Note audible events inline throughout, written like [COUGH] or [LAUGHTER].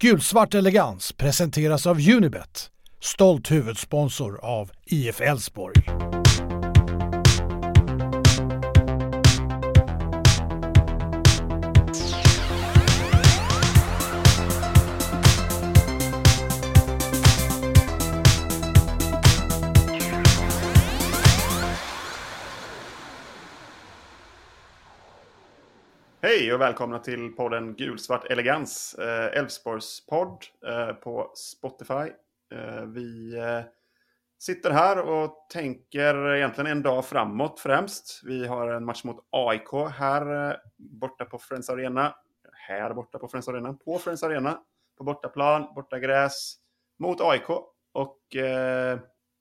Gulsvart elegans presenteras av Unibet, stolt huvudsponsor av IF Elfsborg. Hej och välkomna till podden Gulsvart Elegans, eh, Elfsborgs podd eh, på Spotify. Eh, vi eh, sitter här och tänker egentligen en dag framåt främst. Vi har en match mot AIK här eh, borta på Friends Arena. Här borta på Friends Arena, på Friends Arena. På bortaplan, borta gräs mot AIK. Och eh,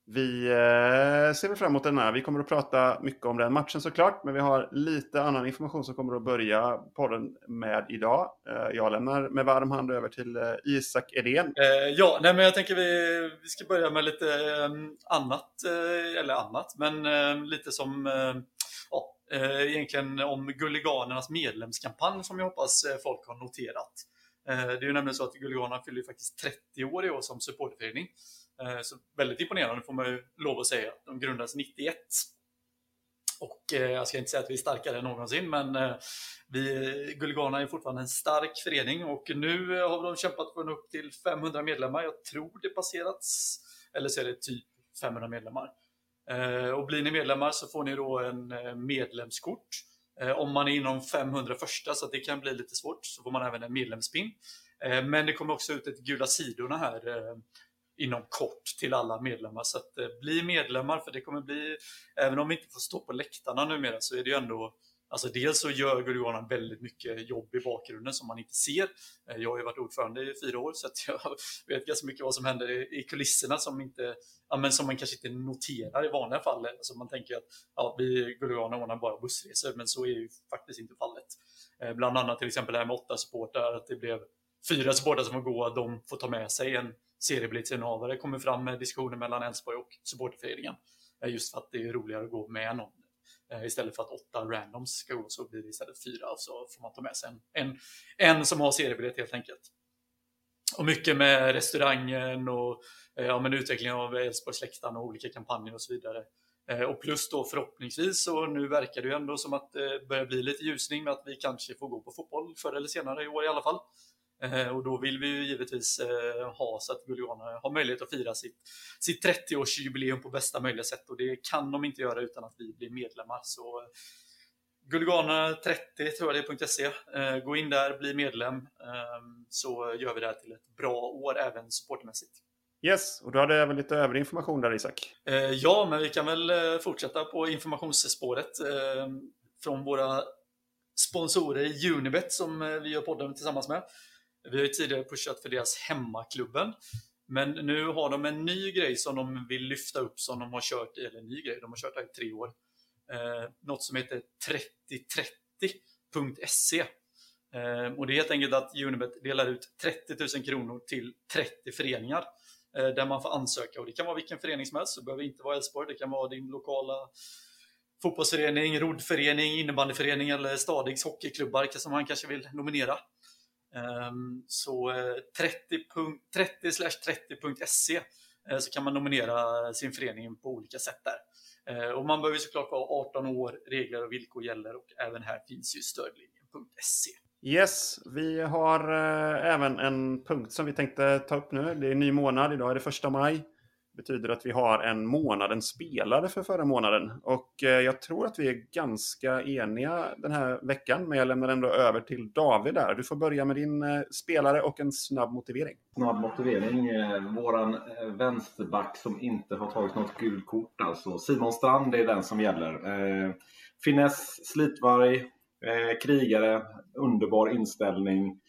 vi eh, ser fram emot den här. Vi kommer att prata mycket om den matchen såklart, men vi har lite annan information som kommer att börja podden med idag. Eh, jag lämnar med varm hand över till eh, Isak Edén. Ja, nej, men jag tänker vi, vi ska börja med lite annat, eller annat, men lite som ja, egentligen om Gulliganernas medlemskampanj som jag hoppas folk har noterat. Det är ju nämligen så att Gulliganerna fyller faktiskt 30 år i år som supporterförening. Eh, så väldigt imponerande får man ju lov att säga. De grundades 91. Och eh, jag ska inte säga att vi är starkare än någonsin, men eh, vi, Gulligana är fortfarande en stark förening och nu eh, har de kämpat för upp till 500 medlemmar. Jag tror det passerats, eller så är det typ 500 medlemmar. Eh, och blir ni medlemmar så får ni då en medlemskort. Om man är inom 500 första, så det kan bli lite svårt, så får man även en medlemspin. Men det kommer också ut ett gula sidorna här inom kort till alla medlemmar. Så att, eh, bli medlemmar, för det kommer bli, även om vi inte får stå på läktarna numera, så är det ju ändå Alltså dels så gör Gulliganan väldigt mycket jobb i bakgrunden som man inte ser. Eh, jag har ju varit ordförande i fyra år så jag [LAUGHS] vet ganska mycket vad som händer i kulisserna som, inte, ja, men som man kanske inte noterar i vanliga fall. Alltså man tänker att ja, vi Gulliganan ordnar bara bussresor, men så är ju faktiskt inte fallet. Eh, bland annat till exempel det här med åtta supportrar, att det blev fyra supportrar som får gå, de får ta med sig en seriebiljettsinnehavare kommer fram med diskussioner mellan Elfsborg och supporterföreningen. Eh, just för att det är roligare att gå med någon. Eh, istället för att åtta randoms ska gå så blir det istället fyra och så får man ta med sig en, en, en som har seriebiljett helt enkelt. Och mycket med restaurangen och eh, ja, men utvecklingen av Elfsborgsläktaren och olika kampanjer och så vidare. Och plus då förhoppningsvis, och nu verkar det ju ändå som att det börjar bli lite ljusning med att vi kanske får gå på fotboll förr eller senare i år i alla fall. Eh, och då vill vi ju givetvis eh, ha så att Gulliana har möjlighet att fira sitt, sitt 30-årsjubileum på bästa möjliga sätt och det kan de inte göra utan att vi blir medlemmar. Så eh, Gulligana30 tror jag det är .se. Gå in där, bli medlem så gör vi det här till ett bra år även supportmässigt. Yes, och du hade även lite övrig information där Isak. Ja, men vi kan väl fortsätta på informationsspåret från våra sponsorer Unibet som vi gör podden tillsammans med. Vi har ju tidigare pushat för deras hemmaklubben. Men nu har de en ny grej som de vill lyfta upp som de har kört, eller en ny grej, de har kört här i tre år. Eh, något som heter 3030.se. Eh, och det är helt enkelt att Unibet delar ut 30 000 kronor till 30 föreningar eh, där man får ansöka. Och det kan vara vilken förening som helst, det behöver inte vara Elfsborg, det kan vara din lokala fotbollsförening, roddförening, innebandyförening eller Stadigs hockeyklubbar som man kanske vill nominera. Ehm, så eh, 30-30.se eh, så kan man nominera sin förening på olika sätt där. Eh, och man behöver såklart vara 18 år, regler och villkor gäller och även här finns ju stödlinjen.se. Yes, vi har även en punkt som vi tänkte ta upp nu. Det är en ny månad, idag är det första maj betyder att vi har en månadens spelare för förra månaden. Och eh, jag tror att vi är ganska eniga den här veckan, men jag lämnar ändå över till David där. Du får börja med din eh, spelare och en snabb motivering. Snabb motivering. Eh, våran vänsterback som inte har tagit något gult kort, alltså Simon Strand, det är den som gäller. Finess, slitvarg, krigare, underbar inställning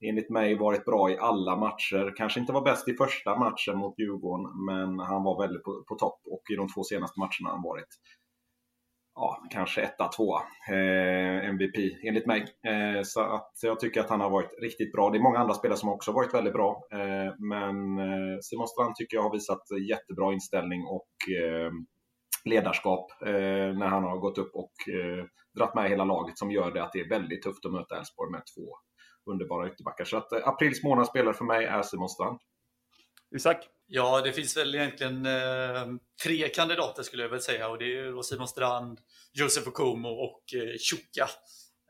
enligt mig varit bra i alla matcher. Kanske inte var bäst i första matchen mot Djurgården, men han var väldigt på, på topp och i de två senaste matcherna har han varit ja, kanske etta, tvåa eh, MVP enligt mig. Eh, så att jag tycker att han har varit riktigt bra. Det är många andra spelare som också varit väldigt bra, eh, men eh, Simon Strand tycker jag har visat jättebra inställning och eh, ledarskap eh, när han har gått upp och eh, dratt med hela laget som gör det att det är väldigt tufft att möta Elfsborg med två underbara ytterbackar. Så att eh, aprils månadsspelare för mig är Simon Strand. Isak? Ja, det finns väl egentligen eh, tre kandidater skulle jag väl säga och det är Simon Strand, Josef Okomo och eh, Chuka.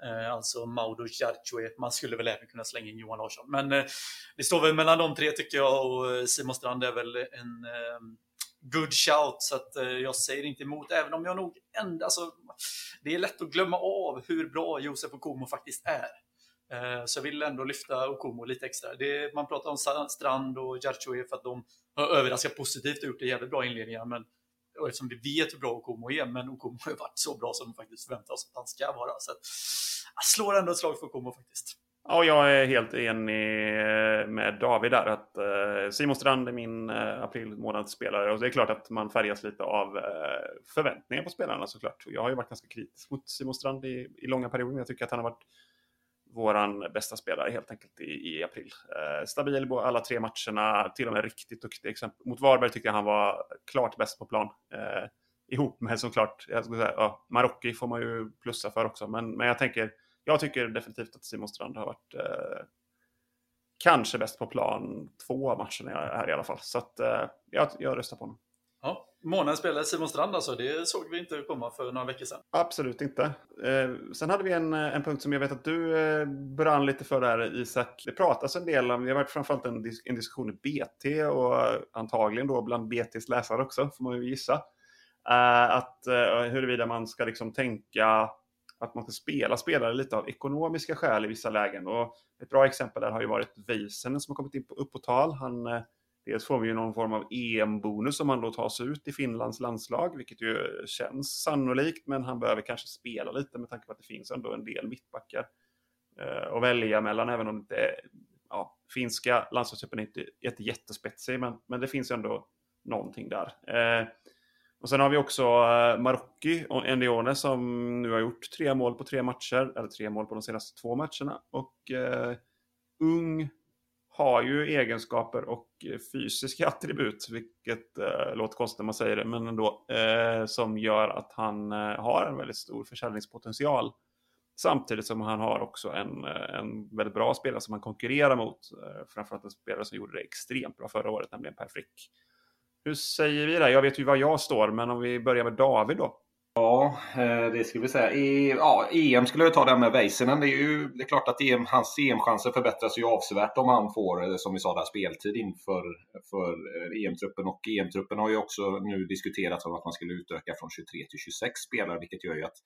Eh, alltså Maudo Jarchue. Man skulle väl även kunna slänga in Johan Larsson. Men eh, det står väl mellan de tre tycker jag och eh, Simon Strand är väl en eh, good shout. Så att eh, jag säger inte emot, även om jag nog ändå, alltså, det är lätt att glömma av hur bra Josef Okomo faktiskt är. Eh, så jag vill ändå lyfta Okomo lite extra. Det, man pratar om Strand och Jarchoe för att de har överraskat positivt och gjort det jävligt bra inledningar. Men och eftersom vi vet hur bra Okomo är, men Okomo har varit så bra som de faktiskt förväntar oss att han ska vara. Så att, jag slår ändå ett slag för Okomo faktiskt. Ja, jag är helt enig med David där. att eh, Simon Strand är min aprilmånadsspelare. april spelare. Och det är klart att man färgas lite av förväntningar på spelarna såklart. Jag har ju varit ganska kritisk mot Simon Strand i, i långa perioder. Jag tycker att han har varit våran bästa spelare helt enkelt i, i april. Eh, stabil på alla tre matcherna, till och med riktigt duktig. Exempel. Mot Varberg tyckte jag han var klart bäst på plan. Eh, ihop med såklart, jag skulle säga, ja, Marocki får man ju plussa för också. Men, men jag tänker, jag tycker definitivt att Simon Strand har varit eh, kanske bäst på plan två av matcherna här i alla fall. Så att, eh, jag, jag röstar på honom. Ja, månadens spelade Simon Strand alltså, det såg vi inte komma för några veckor sedan. Absolut inte. Eh, sen hade vi en, eh, en punkt som jag vet att du eh, brann lite för där Isak. Det pratas en del om, det har varit framförallt en, en diskussion i BT och eh, antagligen då bland BTs läsare också, får man ju gissa. Eh, att eh, huruvida man ska liksom tänka att man ska spela spelare lite av ekonomiska skäl i vissa lägen. Och ett bra exempel där har ju varit Väisänen som har kommit in på, upp på tal. Han eh, Dels får vi ju någon form av EM-bonus om han då tas ut i Finlands landslag, vilket ju känns sannolikt, men han behöver kanske spela lite med tanke på att det finns ändå en del mittbackar eh, att välja mellan, även om det ja, finska landslagstruppen är inte, jätte, jättespetsig, men, men det finns ändå någonting där. Eh, och sen har vi också eh, Marocki och Endione som nu har gjort tre mål på tre matcher, eller tre mål på de senaste två matcherna. Och eh, ung, har ju egenskaper och eh, fysiska [LAUGHS] attribut, vilket eh, låter konstigt när man säger det, men ändå, eh, som gör att han eh, har en väldigt stor försäljningspotential. Samtidigt som han har också en, eh, en väldigt bra spelare som han konkurrerar mot, eh, framförallt en spelare som gjorde det extremt bra förra året, nämligen Per Frick. Hur säger vi där? Jag vet ju var jag står, men om vi börjar med David då. Ja, eh, det skulle vi säga. E, ja, EM skulle jag ta den med Väisänen. Det är ju det är klart att EM, hans EM-chanser förbättras ju avsevärt om han får, eh, som vi sa, där, speltid inför för eh, e EM-truppen. Och EM-truppen har ju också nu diskuterats om att man skulle utöka från 23 till 26 spelare, vilket gör ju att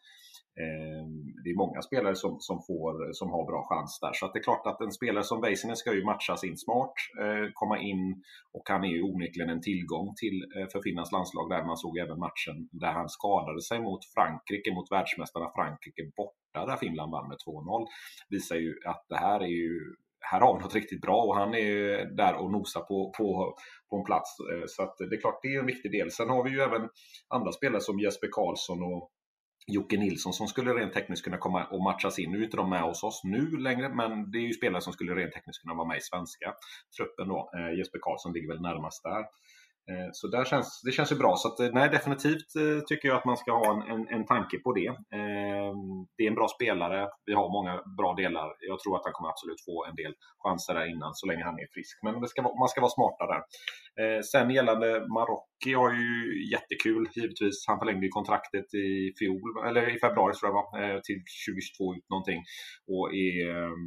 Ehm, det är många spelare som, som, får, som har bra chans där. Så att det är klart att en spelare som Väisänen ska ju matchas in smart, eh, komma in och han är ju onekligen en tillgång till, eh, för Finlands landslag där man såg även matchen där han skadade sig mot Frankrike, mot världsmästarna Frankrike borta där Finland vann med 2-0. Visar ju att det här är ju här har vi något riktigt bra och han är där och nosar på, på, på en plats. Eh, så att det är klart, det är en viktig del. Sen har vi ju även andra spelare som Jesper Karlsson och Jocke Nilsson som skulle rent tekniskt kunna komma och matchas in. Nu är inte de med hos oss nu längre, men det är ju spelare som skulle rent tekniskt kunna vara med i svenska truppen då. Eh, Jesper Karlsson ligger väl närmast där. Eh, så där känns, det känns ju bra. Så att, eh, nej, definitivt eh, tycker jag att man ska ha en, en, en tanke på det. Ehm, det är en bra spelare. Vi har många bra delar. Jag tror att han kommer absolut få en del chanser där innan så länge han är frisk. Men ska, man ska vara smarta där. Sen gällande Marocki har ju jättekul givetvis. Han förlängde ju kontraktet i fjol, eller i februari tror jag var, till 2022 ut någonting. Och är ehm,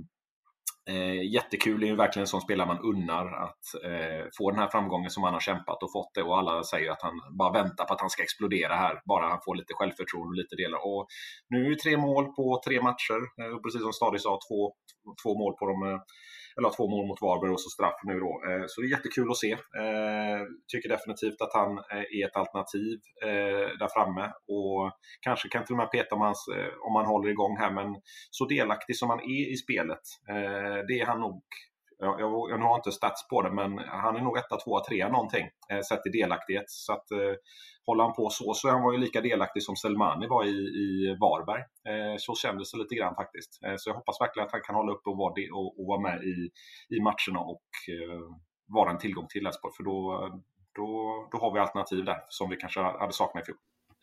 Eh, jättekul, det är ju verkligen en sån spelare man unnar att eh, få den här framgången som han har kämpat och fått det och alla säger att han bara väntar på att han ska explodera här, bara han får lite självförtroende och lite delar. Och nu är det tre mål på tre matcher, eh, precis som Stadi sa, två, två mål på de eh, eller två mål mot Varberg och så straff nu då. Eh, så det är jättekul att se. Eh, tycker definitivt att han eh, är ett alternativ där framme och kanske kan till och med peta om, hans, om han håller igång här, men så delaktig som han är i spelet, det är han nog jag, jag, jag har inte stats på det, men han är nog etta, tvåa, trea någonting eh, sett i delaktighet. Så att eh, håller han på så, så är han ju lika delaktig som Selmani var i, i Varberg. Eh, så kändes det lite grann faktiskt. Eh, så jag hoppas verkligen att han kan hålla upp och vara, och, och vara med i, i matcherna och eh, vara en tillgång till Elfsborg, för då, då, då har vi alternativ där som vi kanske hade saknat i fjol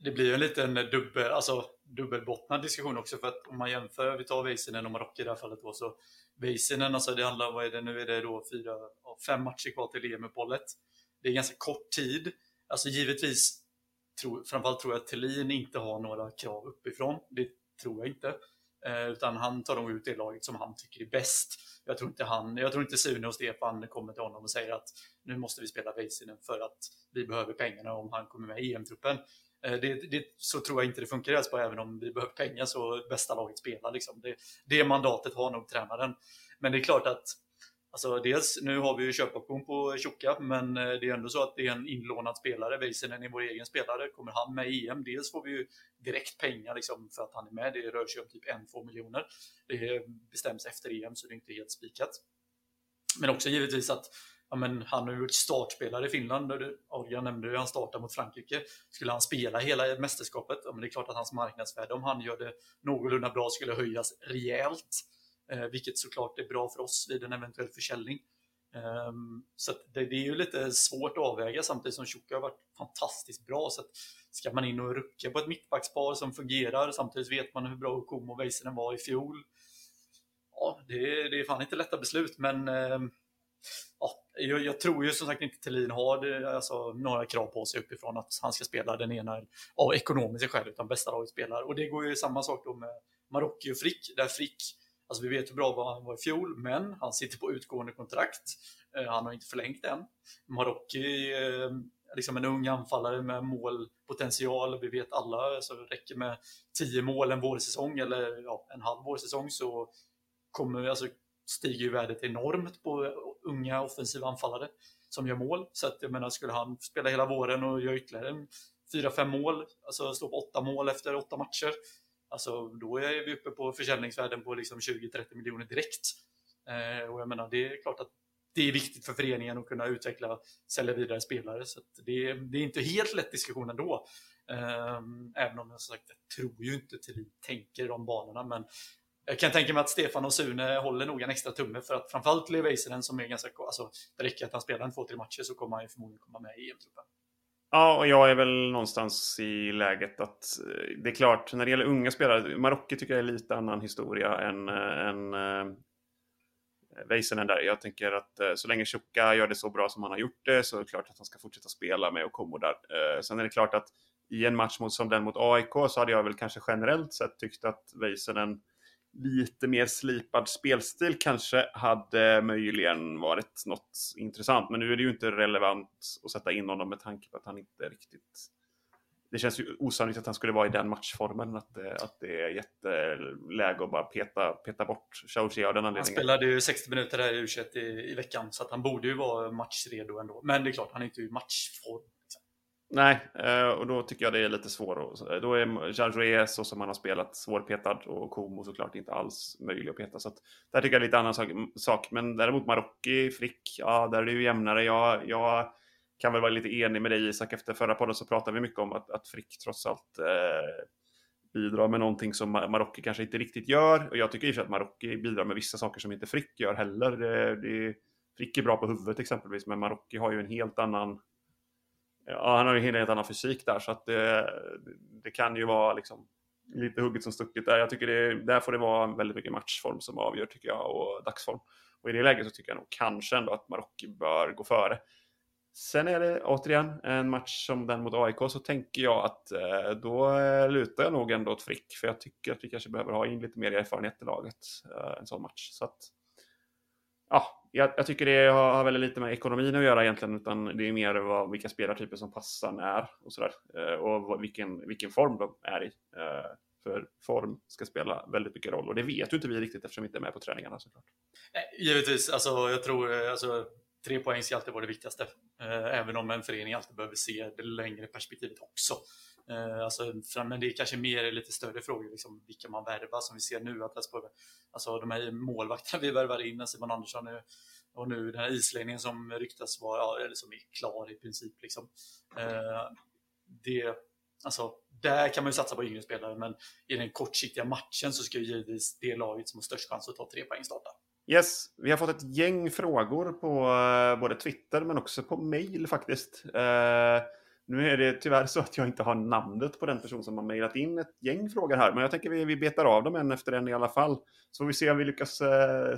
det blir ju en liten dubbel, alltså dubbelbottnad diskussion också för att om man jämför, vi tar Väisänen och Marocko i det här fallet då, så Väisänen, alltså det handlar, vad är det nu, är det då fyra, fem matcher kvar till EM-uppehållet. Det är ganska kort tid. Alltså givetvis, tro, framförallt tror jag att Thelin inte har några krav uppifrån. Det tror jag inte. Eh, utan han tar nog ut det laget som han tycker är bäst. Jag tror inte han, jag tror inte Sune och Stefan kommer till honom och säger att nu måste vi spela Väisänen för att vi behöver pengarna om han kommer med i EM-truppen. Eh, det, det, så tror jag inte det funkar i Elfsborg, även om vi behöver pengar så bästa laget spelar. Liksom. Det, det mandatet har nog tränaren. Men det är klart att Alltså dels, nu har vi ju köpoption på Tjocka, men eh, det är ändå så att det är en inlånad spelare. Väisänen är vår egen spelare. Kommer han med i EM, dels får vi ju direkt pengar liksom för att han är med. Det rör sig om typ 1-2 miljoner. Det bestäms efter EM, så det är inte helt spikat. Men också givetvis att ja, men han har ju varit startspelare i Finland. Adrian nämnde ju han startade mot Frankrike. Skulle han spela hela mästerskapet, ja, men det är klart att hans marknadsvärde, om han gör det någorlunda bra, skulle höjas rejält. Eh, vilket såklart är bra för oss vid en eventuell försäljning. Eh, så det, det, är ju lite svårt att avväga samtidigt som Tjocka har varit fantastiskt bra. Så ska man in och rucka på ett mittbackspar som fungerar, samtidigt vet man hur bra Komo och Väisänen var i fjol. Ja, det, det är fan inte lätta beslut, men eh, ja, jag, jag, tror ju som sagt inte Thelin har det, alltså, några krav på sig uppifrån att han ska spela den ena av ekonomiska skäl, utan bästa laget spelar. Och det går ju samma sak då med Marocki och Frick, där Frick, alltså vi vet hur bra han var i fjol, men han sitter på utgående kontrakt. Eh, han har inte förlängt än. Marocki är eh, liksom en ung anfallare med målpotential. Vi vet alla, så det räcker med 10 mål en vårsäsong eller ja, en halv vårsäsong så kommer, alltså, stiger ju värdet enormt på unga offensiva anfallare som gör mål. Så att jag menar, skulle han spela hela våren och göra ytterligare 4-5 mål, alltså stå på 8 mål efter 8 matcher, alltså då är vi uppe på försäljningsvärden på liksom 20-30 miljoner direkt. Eh, och jag menar, det är klart att det är viktigt för föreningen att kunna utveckla, sälja vidare spelare. Så det, det, är inte helt lätt diskussion ändå. Eh, även om jag som sagt, jag tror ju inte till tänker de banorna, men jag kan tänka mig att Stefan och Sune håller nog en extra tumme för att framförallt Leo Väisänen som är ganska, alltså det räcker att han spelar en två, tre matcher så kommer han ju förmodligen komma med i EM-truppen. Ja, och jag är väl någonstans i läget att eh, det är klart, när det gäller unga spelare, Marocko tycker jag är lite annan historia än, eh, än eh, äh, Väisänen där. Jag tänker att så länge Tjocka gör det så bra som han har gjort det så är det klart att han ska fortsätta spela med Okomo där. Äh, sen är det klart att i en match mot, som den mot AIK så hade jag väl kanske generellt sett tyckt att Väisänen lite mer slipad spelstil kanske hade möjligen varit något intressant. Men nu är det ju inte relevant att sätta in honom med tanke på att han inte riktigt... Det känns ju osannolikt att han skulle vara i den matchformen. Att, att det är jätteläge att bara peta, peta bort Chauchi av den anledningen. Han spelade ju 60 minuter här i u i, i veckan så att han borde ju vara matchredo ändå. Men det är klart, han är inte i matchform. Nej, eh, och då tycker jag det är lite svårt. Eh, då är Jean så som han har spelat svårpetad och Komo såklart inte alls möjlig att peta. Så att, där tycker jag är lite annan sak. Men däremot Marocki, Frick, ja där är det ju jämnare. Jag, jag kan väl vara lite enig med dig Isak. Efter förra podden så pratade vi mycket om att, att Frick trots allt eh, bidrar med någonting som Marocki kanske inte riktigt gör. Och jag tycker i och för sig att Marocki bidrar med vissa saker som inte Frick gör heller. Eh, det, det, Frick är bra på huvudet exempelvis, men Marocki har ju en helt annan Ja, han har ju en helt annan fysik där så att det, det kan ju vara liksom lite hugget som stucket där. Jag tycker det, där får det vara väldigt mycket matchform som avgör tycker jag och dagsform. Och i det läget så tycker jag nog kanske ändå att Marocko bör gå före. Sen är det återigen en match som den mot AIK så tänker jag att eh, då eh, lutar jag nog ändå åt Frick för jag tycker att vi kanske behöver ha in lite mer erfarenhet i laget eh, en sån match. Så att, ja, jag, jag, tycker det har, har väldigt lite med ekonomin att göra egentligen, utan det är mer vad, vilka spelartyper som passar när och sådär. Eh, och vilken, vilken form de är i. Eh, för form ska spela väldigt mycket roll och det vet ju inte vi riktigt eftersom vi inte är med på träningarna såklart. Givetvis, alltså jag tror eh, alltså, tre poäng ska alltid vara det viktigaste. Även om en förening alltid behöver se det längre perspektivet också. Eh, alltså, men det är kanske mer lite större frågor, liksom, vilka man värvar som vi ser nu. Att alltså, alltså de här målvakterna vi värvar in, Simon Andersson och nu den här isläggningen som ryktas vara, ja, eller som är klar i princip. Liksom. Eh, det, alltså, där kan man ju satsa på yngre spelare, men i den kortsiktiga matchen så ska ju givetvis det laget som har störst chans att ta tre poäng starta. Yes, vi har fått ett gäng frågor på eh, både Twitter men också på mail faktiskt. Eh... Nu är det tyvärr så att jag inte har namnet på den person som har mejlat in ett gäng frågor här. Men jag tänker vi, vi betar av dem en efter en i alla fall. Så vi ser om vi lyckas eh,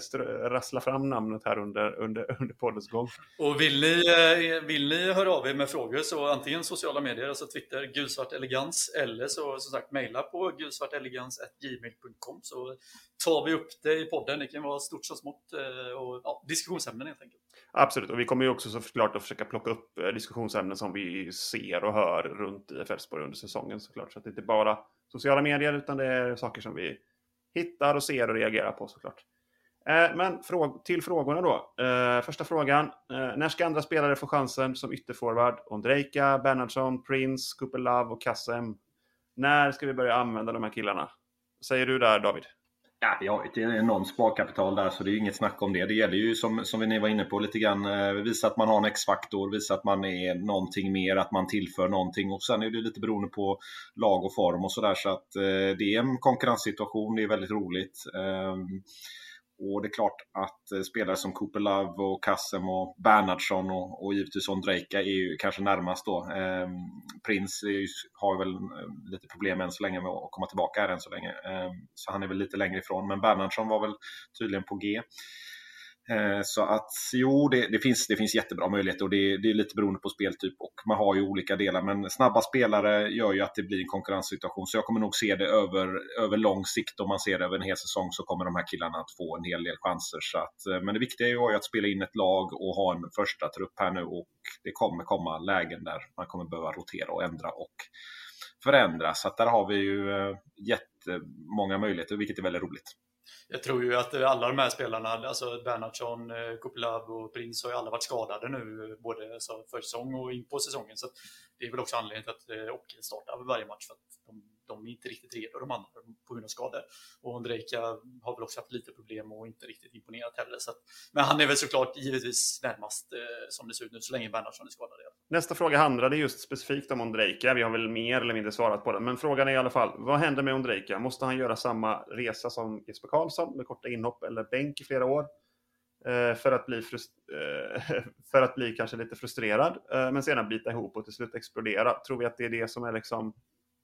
rassla fram namnet här under, under, under poddens gång. Och vill ni, eh, vill ni höra av er med frågor så antingen sociala medier, alltså Twitter, gulsvart elegans eller så som sagt mejla på gulsvartelegans.gmail.com så tar vi upp det i podden. Det kan vara stort som smått eh, och ja, diskussionsämnen helt enkelt. Absolut, och vi kommer ju också såklart att försöka plocka upp eh, diskussionsämnen som vi ser och hör runt i Elfsborg under säsongen såklart. Så att det inte bara sociala medier utan det är saker som vi hittar och ser och reagerar på såklart. Eh, men till frågorna då. Eh, första frågan. När ska andra spelare få chansen som ytterforward? Ondrejka, Bernhardsson, Prince, Kupelav och Kassem. När ska vi börja använda de här killarna? Vad säger du där David? Ja, vi har ett enormt sparkapital där så det är inget snack om det. Det gäller ju som, som ni var inne på lite grann, eh, visa att man har en X-faktor, visa att man är någonting mer, att man tillför någonting och sen är det lite beroende på lag och form och sådär så att eh, det är en konkurrenssituation, det är väldigt roligt. Eh, och det är klart att eh, spelare som Cooper Love och Kassem och Bernhardsson och, och givetvis Ondrejka är ju kanske närmast då. Eh, Prince ju, har väl eh, lite problem än så länge med att komma tillbaka här än så länge. Eh, så han är väl lite längre ifrån. Men Bernhardsson var väl tydligen på G. Eh, så att jo, det, det, finns, det finns jättebra möjligheter och det, det, är lite beroende på speltyp och man har ju olika delar. Men snabba spelare gör ju att det blir en konkurrenssituation. Så jag kommer nog se det över, över lång sikt. Om man ser det över en hel säsong så kommer de här killarna att få en hel del chanser. Så att, eh, men det viktiga är ju att spela in ett lag och ha en första trupp här nu och det kommer komma lägen där man kommer behöva rotera och ändra och förändra. Så att där har vi ju eh, jättemånga möjligheter, vilket är väldigt roligt jag tror ju att alla de här spelarna, alltså Bernhardsson, eh, och Prins har ju alla varit skadade nu, eh, både för säsong och in på säsongen. Så det är väl också anledningen till att eh, Ockel startar varje match, för att de, de är inte riktigt redo de andra på grund av skador. Och Ondrejka har väl också haft lite problem och inte riktigt imponerat heller. Så att, men han är väl såklart givetvis närmast eh, som det ser ut nu, så länge Bernhardsson är skadad. Nästa fråga handlade just specifikt om Ondrejka. Vi har väl mer eller mindre svarat på den. Men frågan är i alla fall, vad händer med Ondrejka? Måste han göra samma resa som Jesper Karlsson med korta inhopp eller bänk i flera år? Eh, för att, bli eh, [LAUGHS] för att bli kanske lite frustrerad, eh, men sedan bita ihop och till slut explodera. Tror vi att det är det som är liksom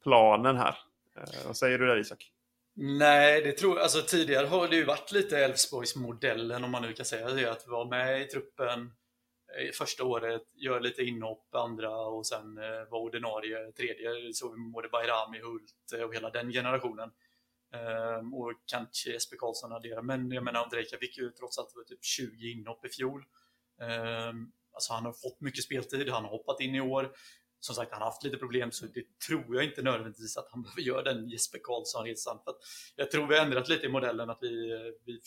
planen här? Eh, vad säger du där Isak? Nej, det tror alltså tidigare har det ju varit lite Elfsborgsmodellen om man nu kan säga det, att vara med i truppen eh, första året, göra lite inhopp andra och sen eh, vara ordinarie tredje. Så vi både Bayrami, Hult och hela den generationen. Ehm, och kanske Jesper Karlsson adderar. Men jag menar, Andrejka fick ju trots allt typ 20 inhopp i fjol. Ehm, alltså han har fått mycket speltid, han har hoppat in i år. Som sagt, han har haft lite problem, så det tror jag inte nödvändigtvis att han [LAUGHS] behöver göra den Jesper Karlsson-resan. Jag tror vi har ändrat lite i modellen, att vi, vi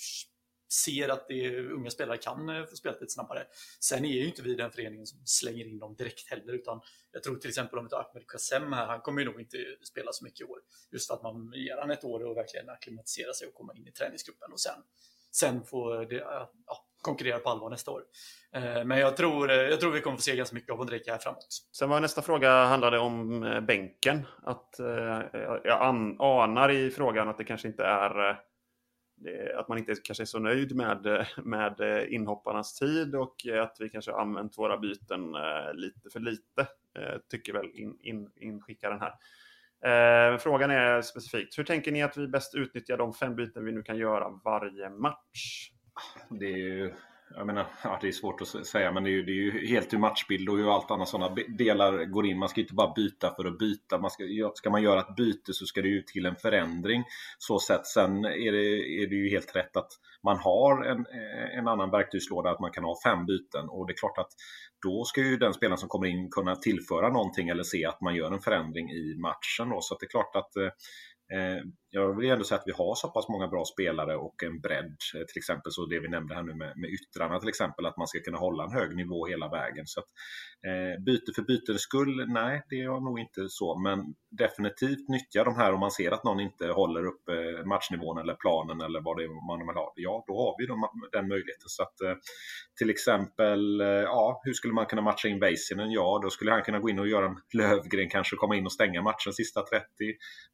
ser att det, unga spelare kan eh, få spela lite snabbare. Sen är ju inte vi den föreningen som slänger in dem direkt heller, utan jag tror till exempel om vi tar Ahmed Kassem här, han kommer ju nog inte spela så mycket i år. Just för att man ger han ett år och verkligen acklimatisera sig och komma in i träningsgruppen och sen, sen få det, ja, konkurrera på allvar nästa år. Eh, men jag tror, eh, jag tror vi kommer få se ganska mycket av Ondrejka här framåt. Sen var nästa fråga handlade om bänken. Att, jag anar i frågan att det kanske inte är att man inte kanske är så nöjd med, med inhopparnas tid och att vi kanske har använt våra byten eh, lite för lite, eh, tycker väl in, in, inskickaren här. Eh, frågan är specifikt, hur tänker ni att vi bäst utnyttjar de fem byten vi nu kan göra varje match? Det är ju jag menar, [LAUGHS] ja, det är svårt att säga, men det är ju, det är ju helt hur matchbild och hur allt annat sådana delar går in. Man ska inte bara byta för att byta. Man ska, ska man göra ett byte så ska det ju till en förändring. Så sett. Sen är det, är det ju helt rätt att man har en, eh, en annan verktygslåda, att man kan ha fem byten. Och det är klart att då ska ju den spelaren som kommer in kunna tillföra någonting eller se att man gör en förändring i matchen. Då. Så det är klart att Eh, Eh, jag vill ändå säga att vi har så pass många bra spelare och en bredd. Eh, till exempel så det vi nämnde här nu med, med yttrarna till exempel, att man ska kunna hålla en hög nivå hela vägen. Så att, eh, byte för bytens skull, nej det är nog inte så. Men definitivt nyttja de här om man ser att någon inte håller upp eh, matchnivån eller planen eller vad det är man vill ha. Ja, då har vi de, den möjligheten. Så att, eh, till exempel, eh, ja, hur skulle man kunna matcha in Väisänen? Ja, då skulle han kunna gå in och göra en Lövgren kanske komma in och stänga matchen sista 30.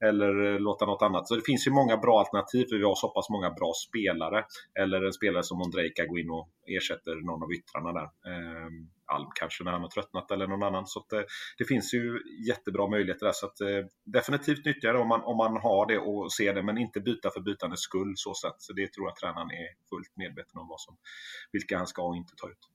Eller låta något annat. Så det finns ju många bra alternativ för vi har så pass många bra spelare. Eller en spelare som Ondrejka går in och ersätter någon av yttrarna där. Ehm, Alm kanske när han har tröttnat eller någon annan. Så att, eh, det finns ju jättebra möjligheter där. Så att, eh, definitivt nyttja det om man, om man har det och ser det, men inte byta för bytandets skull. Så, sätt. så det tror jag tränaren är fullt medveten om vad som, vilka han ska och inte ta ut.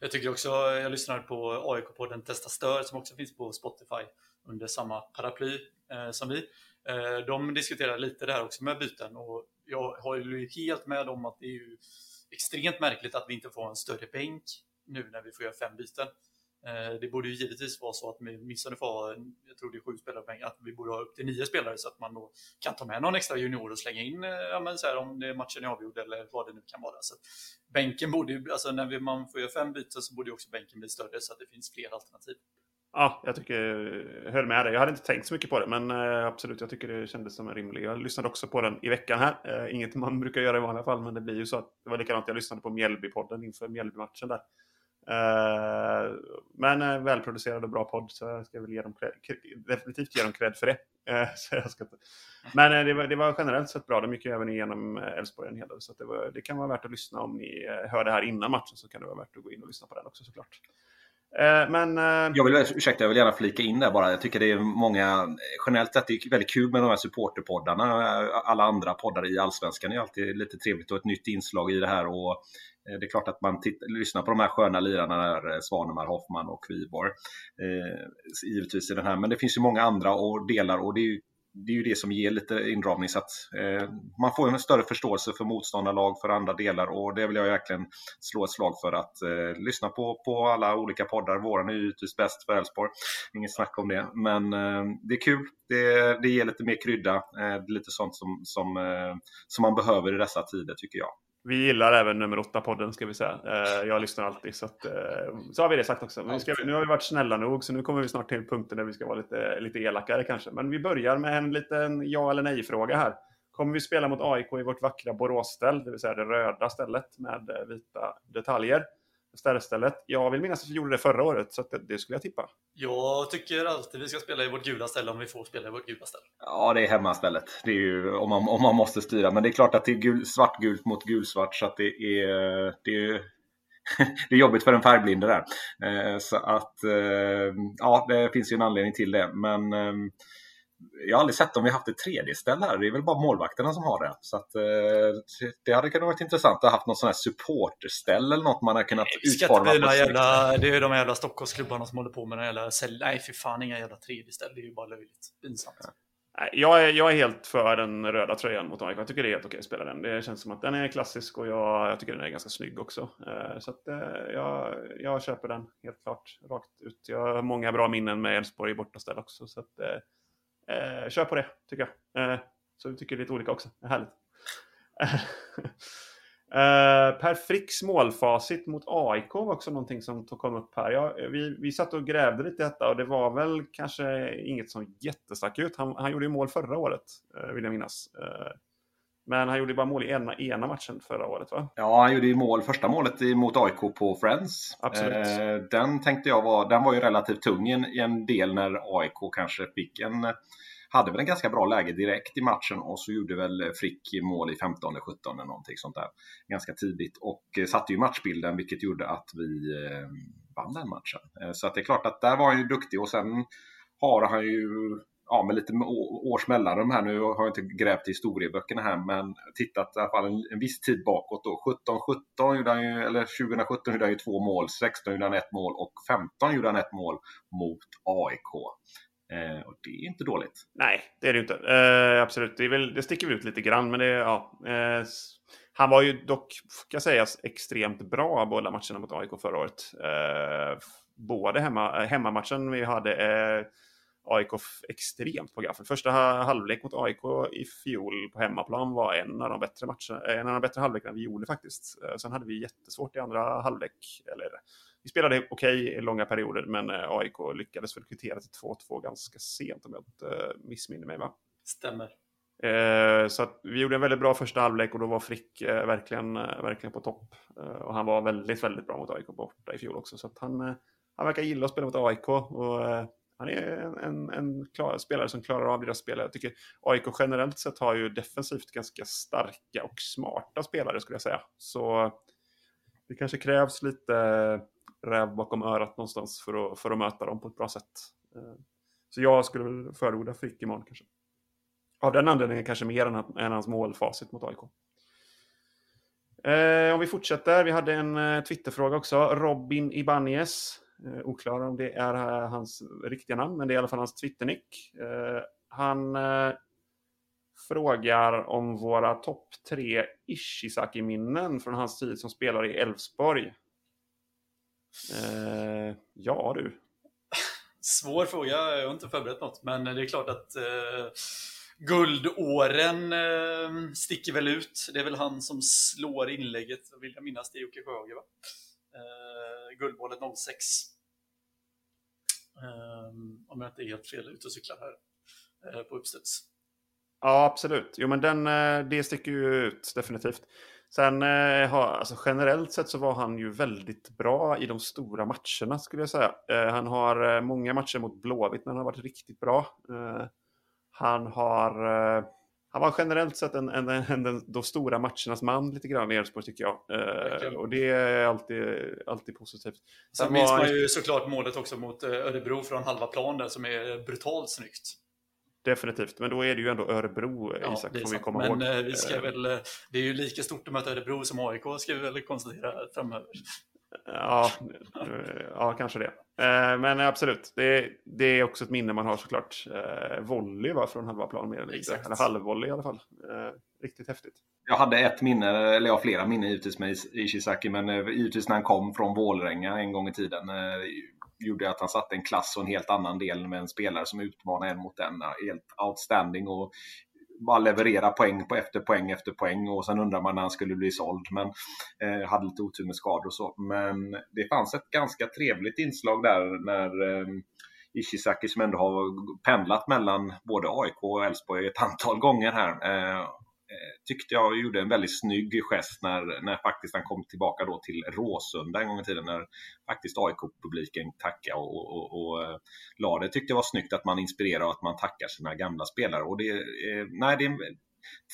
Jag tycker också, jag lyssnade på AIK-podden Testa Stör som också finns på Spotify under samma paraply eh, som vi. Eh, de diskuterar lite det här också med byten och jag håller ju helt med om att det är ju extremt märkligt att vi inte får en större bänk nu när vi får göra fem byten. Eh, det borde ju givetvis vara så att vi missade får ha, jag tror det är sju spelare att vi borde ha upp till nio spelare så att man då kan ta med någon extra junior och slänga in eh, ja, men så här, om det matchen är avgjord eller vad det nu kan vara. Så bänken borde ju, alltså när vi, man får göra fem byten så borde ju också bänken bli större så att det finns fler alternativ. Ja, jag tycker, jag höll med dig. Jag hade inte tänkt så mycket på det, men eh, absolut, jag tycker det kändes som en rimlig. Jag lyssnade också på den i veckan här. Eh, inget man brukar göra i vanliga fall, men det blir ju så att det var likadant. Jag lyssnade på Mjällby-podden inför Mjällby-matchen där. Eh, men välproducerad och bra podd så jag ska väl ge dem definitivt ge dem cred för det. [LAUGHS] Så jag ska Men det var, det, var, generellt sett bra. De gick ju även igenom Elfsborg en hel del. Så det, var, det, kan vara värt att lyssna om ni hör det här innan matchen så kan det vara värt att gå in och lyssna på den också såklart. Eh, men, eh, jag vill, ursäkta, jag vill gärna flika in där bara. Jag tycker det är många, generellt sett, det är väldigt kul med de här supporterpoddarna. Alla andra poddar i Allsvenskan är alltid lite trevligt och ett nytt inslag i det här. Och eh, det är klart att man titt, lyssnar på de här sköna lirarna där, Svanemar, Hoffman och Kviborg. Eh, givetvis i den här, men det finns ju många andra och delar och det är ju det är ju det som ger lite inramning så att eh, man får en större förståelse för motståndarlag för andra delar och det vill jag verkligen slå ett slag för att eh, lyssna på, på alla olika poddar. Våran är ju givetvis bäst för Elfsborg, inget snack om det. Men eh, det är kul, det, det ger lite mer krydda, eh, lite sånt som, som, eh, som man behöver i dessa tider tycker jag. Vi gillar även nummer 8-podden ska vi säga. Eh, jag lyssnar alltid. Så, att, eh, så har vi det sagt också. Men ska, nu har vi varit snälla nog så nu kommer vi snart till punkten där vi ska vara lite, lite elakare kanske. Men vi börjar med en liten ja eller nej-fråga här. Kommer vi spela mot AIK i vårt vackra Boråsställ, det vill säga det röda stället med vita detaljer? Stärstället. Jag vill minnas att vi gjorde det förra året, så det, det, skulle jag tippa. Jag tycker alltid vi ska spela i vårt gula ställe om vi får spela i vårt gula ställe. Ja, det är hemmastället. Det är ju om man, om man måste styra. Men det är klart att det är gul, svartgult mot gulsvart, så att det är, det är [LAUGHS] det är jobbigt för en färgblinde där. Eh, så att eh, ja, det finns ju en anledning till det. Men ehm, jag har aldrig sett om vi haft ett tredje ställe här. Det är väl bara målvakterna som har det. Så att, eh, det hade kunnat vara intressant att ha haft något sånt här supporterställe eller något man har kunnat utforma. Det, på jävla, det är ju de jävla Stockholmsklubbarna som håller på med den jävla Nej, för fan inga jävla tredje ställe. Det är ju bara löjligt. Pinsamt. Ja. Jag är, jag är helt för den röda tröjan mot AIK. Jag tycker det är helt okej att spela den. Det känns som att den är klassisk och jag, jag tycker den är ganska snygg också. Eh, så att, eh, jag, jag köper den helt klart rakt ut. Jag har många bra minnen med Elfsborg i bortaställ också. Så att, Eh, kör på det, tycker jag. Eh, så vi tycker lite olika också. Det är härligt. [LAUGHS] eh, per Fricks målfacit mot AIK var också någonting som kom upp här. Ja, vi, vi satt och grävde lite i detta och det var väl kanske inget som jättestack ut. Han, han gjorde ju mål förra året, eh, vill jag minnas. Eh, men han gjorde bara mål i ena, ena matchen förra året va? Ja, han gjorde ju mål, första målet mot AIK på Friends. Absolut. Eh, den tänkte jag var, den var ju relativt tung i en, del när AIK kanske fick en hade väl en ganska bra läge direkt i matchen och så gjorde väl Frick mål i 15 eller 17 eller någonting sånt där ganska tidigt och satte ju matchbilden vilket gjorde att vi eh, vann den matchen. Eh, så att det är klart att där var han ju duktig och sen har han ju ja, med lite års mellanrum här. Nu har jag inte grävt i historieböckerna här, men tittat i alla fall en, en viss tid bakåt. Då. 17, 17 gjorde han ju, eller 2017 gjorde han ju två mål, 16 gjorde han ett mål och 15 gjorde han ett mål mot AIK. Eh, och det är inte dåligt. Nej, det är det inte. Eh, absolut, det, är väl, det sticker ut lite grann, men det ja. Eh, han var ju dock, ska sägas, extremt bra båda matcherna mot AIK förra året. Eh, både hemma, eh, hemmamatchen vi hade eh, AIK extremt på gaffel. Första halvlek mot AIK i fjol på hemmaplan var en av de bättre matcherna, en av de bättre halvlekarna vi gjorde faktiskt. Eh, sen hade vi jättesvårt i andra halvlek, eller vi spelade okej okay i långa perioder, men eh, AIK lyckades väl kvittera till 2-2 ganska sent om jag inte eh, missminner mig. Va? Stämmer. Eh, så vi gjorde en väldigt bra första halvlek och då var Frick eh, verkligen, eh, verkligen på topp. Eh, och han var väldigt, väldigt bra mot AIK borta i fjol också. Så han, han verkar gilla att spela mot AIK. Och, han är en, en, en klar, spelare som klarar av deras spelare. Jag tycker AIK generellt sett har ju defensivt ganska starka och smarta spelare skulle jag säga. Så det kanske krävs lite räv bakom örat någonstans för att, för att möta dem på ett bra sätt. Eh, så jag skulle förorda Frick imorgon kanske. Av den anledningen kanske mer än, än hans målfacit mot AIK. Eh, om vi fortsätter, vi hade en eh, Twitterfråga också. Robin Ibanez. Eh, oklar om det är eh, hans riktiga namn, men det är i alla fall hans Twitternick. Eh, han eh, frågar om våra topp tre Ishizaki-minnen från hans tid som spelare i Elfsborg. Eh, ja du. [LAUGHS] Svår fråga, jag har inte förberett något, men det är klart att eh, guldåren eh, sticker väl ut. Det är väl han som slår inlägget, vill jag minnas, det är Jocke Sjöhage va? Eh, Guldbollen 06. Um, ehm, om jag inte är helt fel ute och cyklar här eh, på uppstuds. Ja, absolut. Jo, men den, eh, det sticker ju ut definitivt. Sen eh, har, alltså generellt sett så var han ju väldigt bra i de stora matcherna skulle jag säga. Eh, han har eh, många matcher mot Blåvitt när han har varit riktigt bra. Eh, han har eh, han var generellt sett en, en, en, en, de stora matchernas man lite grann i Elfsborg tycker jag. Eh, och det är alltid, alltid positivt. Sen minns var- man ju såklart målet också mot eh, Örebro från halva plan där som är brutalt snyggt. Definitivt, men då är det ju ändå Örebro, Ja, Isak, får vi komma Men ihåg. eh, vi ska Eh, väl, det är ju lika stort att möta Örebro som AIK ska vi väl konstatera framöver. Ja, ja, kanske det. Eh, Men absolut, det, det är också ett minne man har såklart. Eh, Volley var från halva plan mer eller mindre. Eller halvvolley i alla fall. Eh, Riktigt häftigt. Jag hade ett minne, eller jag har flera minnen givetvis med Ishizaki, men givetvis när han kom från Vålerenga en gång i tiden gjorde att han satte en klass och en helt annan del med en spelare som utmanade en mot en. Helt outstanding och bara leverera poäng på efter poäng efter poäng och sen undrar man när han skulle bli såld. Men eh, hade lite otur med skador och så. Men det fanns ett ganska trevligt inslag där när eh, Ishizaki som ändå har pendlat mellan både AIK och Elfsborg ett antal gånger här. Eh, Eh, tyckte jag gjorde en väldigt snygg gest när, när faktiskt han kom tillbaka då till Råsunda en gång i tiden när faktiskt AIK-publiken tackade och, och, och och eh, la det. Tyckte jag var snyggt att man inspirerar och att man tackar sina gamla spelare. Och det, eh, nej, det är en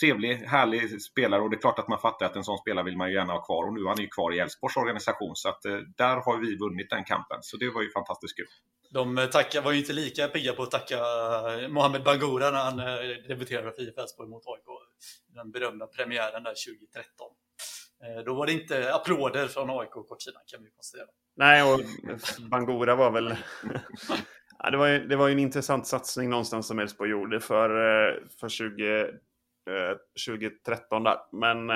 trevlig, härlig spelare och det är klart att man fattar att en sån spelare vill man ju gärna ha kvar och nu är han ju kvar i Elfsborgs organisation så att eh, där har vi vunnit den kampen. Så det var ju fantastiskt kul. De eh, tacka, var ju inte lika pigga på att tacka eh, Mohamed Bangura när han eh, debuterade för IF Elfsborg mot AIK. Den berömda premiären där 2013. Då var det inte applåder från AIK-kortsidan kan vi konstatera. Nej, och Bangura var väl... [LAUGHS] ja, det, var ju, det var ju en intressant satsning någonstans som Elfsborg gjorde för, för 20, 2013 där. Men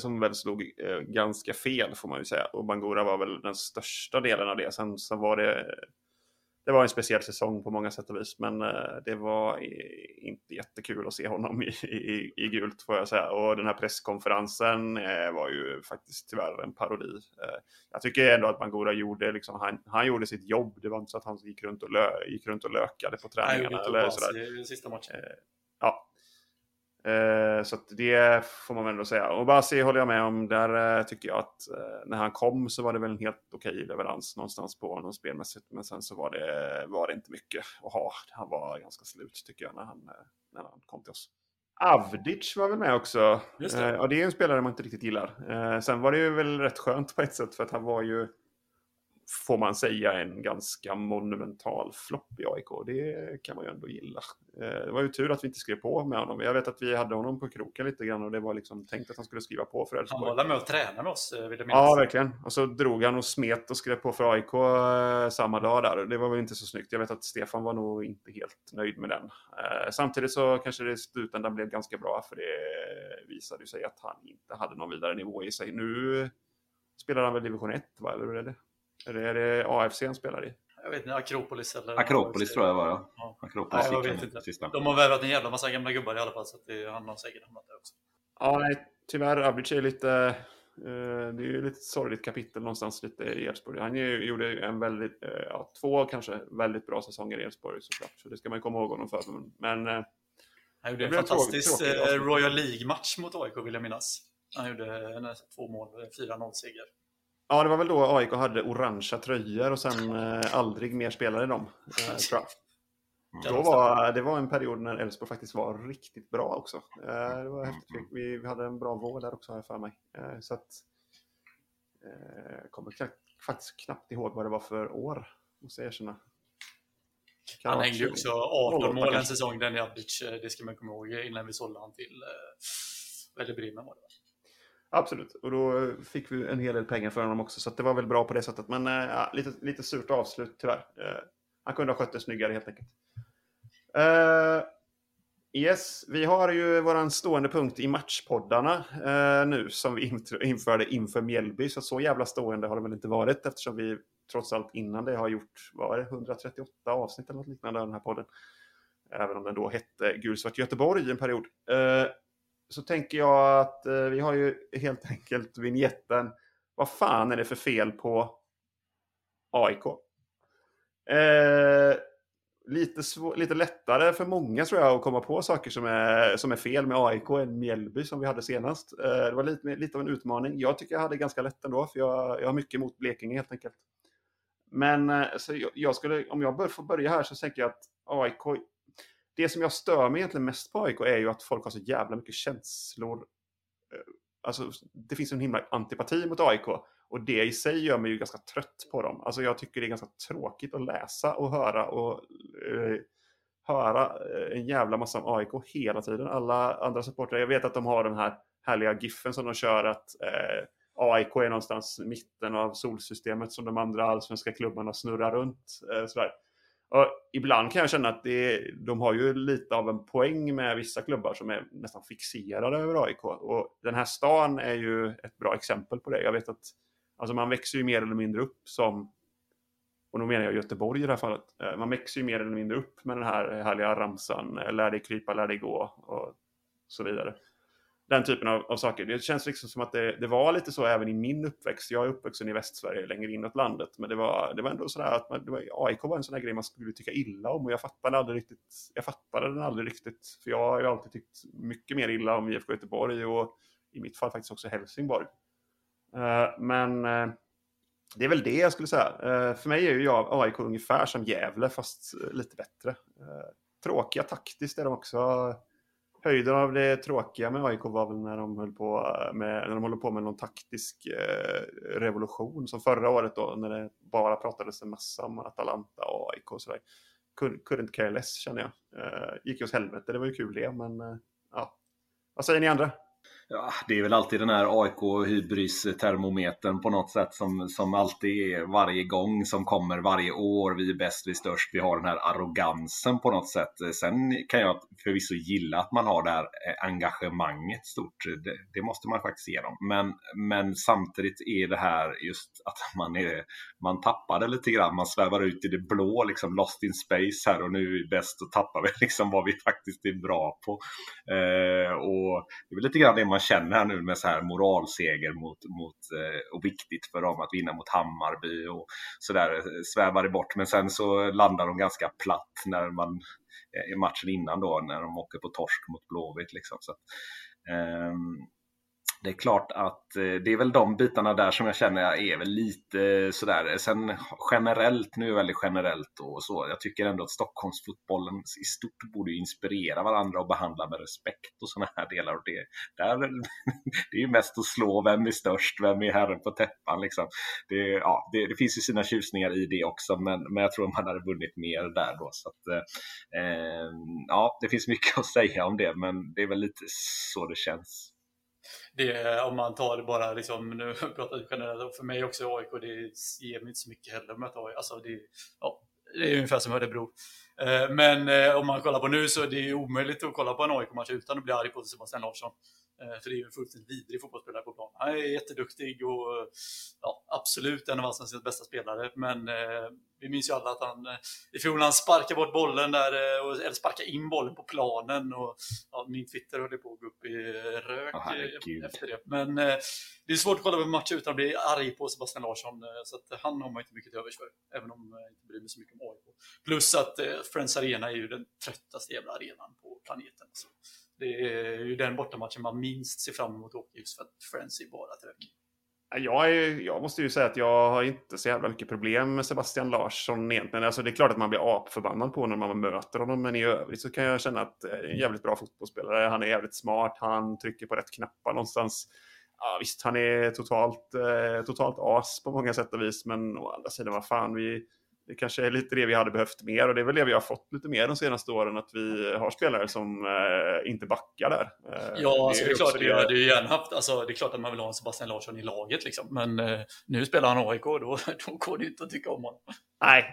som väl slog ganska fel får man ju säga. Och Bangura var väl den största delen av det. Sen så var det... Det var en speciell säsong på många sätt och vis, men eh, det var inte jättekul att se honom i, i, i gult får jag säga. Och den här presskonferensen eh, var ju faktiskt tyvärr en parodi. Eh, jag tycker ändå att Bangura gjorde, liksom, han, han gjorde sitt jobb. Det var inte så att han gick runt och, lö, gick runt och lökade på träningarna. ett Eller sådär. i i sista matchen. Ja. Eh, Så det får man väl ändå säga. Och Basi håller jag med om. Där eh, tycker jag att eh, när han kom så var det väl en helt okej leverans någonstans på honom spelmässigt. Men sen så var det, var det inte mycket att ha. Han var ganska slut tycker jag när han, när han kom till oss. Avdic var väl med också. Just det. Eh, Ja, det är en spelare man inte riktigt gillar. Eh, Sen var det ju väl rätt skönt på ett sätt för att han var ju får man säga, en ganska monumental flopp i AIK. Det kan man ju ändå gilla. Eh, Det var ju tur att vi inte skrev på med honom. Jag vet att vi hade honom på kroken lite grann och det var liksom tänkt att han skulle skriva på för Han Elfsborg. var väl med och tränade med oss, eh, vill jag minnas. Ja, verkligen. Och så drog han och smet och skrev på för AIK eh, samma dag där. Det var väl inte så snyggt. Jag vet att Stefan var nog inte helt nöjd med den. Samtidigt så kanske det i slutändan blev ganska bra för det visade sig att han inte hade någon vidare nivå i sig. Nu spelar han väl division 1, va? eller hur är det? Är det, är det AFC han spelar i? Jag vet inte, Akropolis eller... Akropolis tror jag var ja. Ja. Akropolis Ja, jag vet inte. sista. De har värvat en jävla massa gamla gubbar i alla fall, så att det, han har säkert hamnat där också. Ja, nej, tyvärr. Avdic är lite... eh, det är ju lite sorgligt kapitel någonstans lite i Elfsborg. Han gjorde ju en väldigt, eh, ja, två kanske väldigt bra säsonger i Elfsborg såklart. Så det ska man komma ihåg honom för. Men, eh, Han gjorde en fantastisk tråkigt, tråkigt. Royal League-match mot AIK, vill jag minnas. Han gjorde två mål, 4-0-seger. Ja, det var väl då AIK hade orangea tröjor och sen eh, aldrig mer spelade de. Eh, tror jag. Då var, det var en period när Elfsborg faktiskt var riktigt bra också. Eh, det var häftigt. Mm. Vi, vi hade en bra vår där också har jag för mig. Eh, Så att, eh, jag kommer kna- faktiskt knappt ihåg vad det var för år, måste jag erkänna. Kan Han hängde ju 20. också 18 Något mål en säsong, den Jabic, eh, det ska man komma ihåg innan vi sålde han till eh, Werder Bremen var det va? Absolut, och då eh, fick vi en hel del pengar för honom också, så att det var väl bra på det sättet. Men eh, ja, lite, lite surt avslut tyvärr. Eh, han kunde ha skött det snyggare helt enkelt. Eh, yes, vi har ju våran stående punkt i matchpoddarna nu som vi införde inför Mjällby. Så så jävla stående har det väl inte varit eftersom vi trots allt innan det har gjort, vad är det, 138 avsnitt eller något liknande av den här podden. Även om den då hette Gulsvart Göteborg i en period. Så tänker jag att eh, vi har ju helt [LAUGHS] enkelt vignetten Vad fan är det för fel på AIK? Eh, lite, lite lättare för många tror jag att komma på saker som är, som är fel med AIK än Mjällby som vi hade senast. Eh, det var lite, lite av en utmaning. Jag tycker jag hade ganska lätt ändå för jag, jag har mycket emot Blekinge helt enkelt. Men eh, så jag, jag skulle, om jag bör, får börja här så tänker jag att AIK det som jag stör mig egentligen mest på AIK är ju att folk har så jävla mycket känslor. Eh, alltså, det finns en himla antipati mot AIK. Och det i sig gör mig ju ganska trött på dem. Alltså jag tycker det är ganska tråkigt att läsa och höra och eh, höra eh, en jävla massa om AIK hela tiden. Alla andra supportrar, jag vet att de har den här härliga giffen som de kör att eh, AIK är någonstans i mitten av solsystemet som de andra allsvenska klubbarna snurrar runt. Eh, sådär. Och ibland kan jag känna att det, de har ju lite av en poäng med vissa klubbar som är nästan fixerade över AIK. Och den här stan är ju ett bra exempel på det. Jag vet att alltså man växer ju mer eller mindre upp som, och då menar jag Göteborg i det här fallet, eh, man växer ju mer eller mindre upp med den här härliga ramsan, eh, lär dig krypa, lär dig gå och så vidare. Den typen av, av saker. Det känns liksom som att det, det var lite så även i min uppväxt. Jag är uppvuxen i Västsverige, längre inåt landet. Men det var, det var ändå sådär att man, det var, AIK var en sån där grej man skulle tycka illa om. Och jag fattade, aldrig riktigt, jag fattade den aldrig riktigt. För jag har ju alltid tyckt mycket mer illa om IFK Göteborg och i mitt fall faktiskt också Helsingborg. Uh, men uh, det är väl det jag skulle säga. Uh, för mig är ju jag AIK ungefär som Gävle fast lite bättre. Tråkiga taktiskt är de också. Höjden av det tråkiga med AIK var väl när de höll på eh, med, när de håller på med någon taktisk eh, revolution som förra året då när det bara pratades en massa om Atalanta och AIK och sådär. Couldn't care less känner jag. Eh, gick ju åt helvete, det var ju kul det men ja. Vad säger ni andra? Ja, det är väl alltid den här AIK-hybris-termometern på något sätt som, som alltid är varje gång som kommer varje år. Vi är bäst, vi är störst. Vi har den här arrogansen på något sätt. Sen kan jag förvisso gilla att man har det här eh, engagemanget stort. Det, det måste man faktiskt ge dem. Men, men samtidigt är det här just att man, är, man tappar det lite grann. Man svävar ut i det blå, liksom lost in space här och nu är vi bäst och tappar vi [LAUGHS] liksom vad vi faktiskt är bra på. Eh, och det är väl lite grann det man man känner här nu med så här moralseger mot, mot eh, och viktigt för dem att vinna mot Hammarby och sådär eh, svävar det bort. Men sen så landar de ganska platt när man eh, i matchen innan då när de åker på torsk mot Blåvitt liksom. Så, att, ehm, det är klart att eh, det är väl de bitarna där som jag känner är väl lite sådär. Sen generellt, nu är det väldigt generellt och så. Jag tycker ändå att Stockholmsfotbollen i stort borde inspirera varandra och behandla med respekt och sådana här delar. Och det, där, [LAUGHS] det är ju mest att slå vem är störst, vem är herren på täppan liksom. Det, ja, det, det finns ju sina tjusningar i det också, men, men jag tror man hade vunnit mer där då. Så att, eh, eh ja, det finns mycket [LAUGHS] att säga om det, men det är väl lite så det känns. Det, om man tar det bara liksom, nu [LAUGHS] pratar vi generellt, för mig också AIK, det ger mig inte så mycket heller att AIK. Alltså det, ja, det är ungefär som Örebro. Eh, men eh, om man kollar på nu så är det omöjligt att kolla på en AIK-match utan att bli arg på Sebastian Larsson. Eh, För det är ju en fullständigt vidrig fotbollsspelare på plan. Han är jätteduktig och ja, absolut en av allsvenskans bästa spelare. Men eh, vi minns ju alla att han eh, i fjol han sparkade bort bollen där, eh, och- eller sparkade in bollen på planen. Och, ja, min Twitter höll på att gå upp i rök herregud. efter det. Men eh, det är svårt att kolla på en match utan att bli arg på Sebastian Larsson. Så att han har man inte mycket till övers för. Även om jag inte bryr mig så mycket om AIK. Plus att eh, Friends Arena är ju den tröttaste jävla arenan på planeten. Så det är ju den bortamatchen man minst ser fram emot att åka just för att Friends är bara trög. Jag, är, jag måste ju säga att jag har inte så jävla mycket problem med Sebastian Larsson egentligen. Alltså det är klart att man blir apförbannad på när man möter honom, men i övrigt så kan jag känna att det är en jävligt bra fotbollsspelare. Han är jävligt smart, han trycker på rätt knappar någonstans. Ja, visst, han är totalt, eh, totalt as på många sätt och vis, men å andra sidan, vad fan, vi, det kanske är lite det vi hade behövt mer och det är väl det vi har fått lite mer de senaste åren att vi har spelare som eh, inte backar där. Eh, ja, alltså, det, är klart, det, hade ju gärna haft, alltså, det är klart att man vill ha en Sebastian Larsson i laget liksom, men eh, nu spelar han AIK och då, [LAUGHS] då går det inte att tycka om honom. Nej,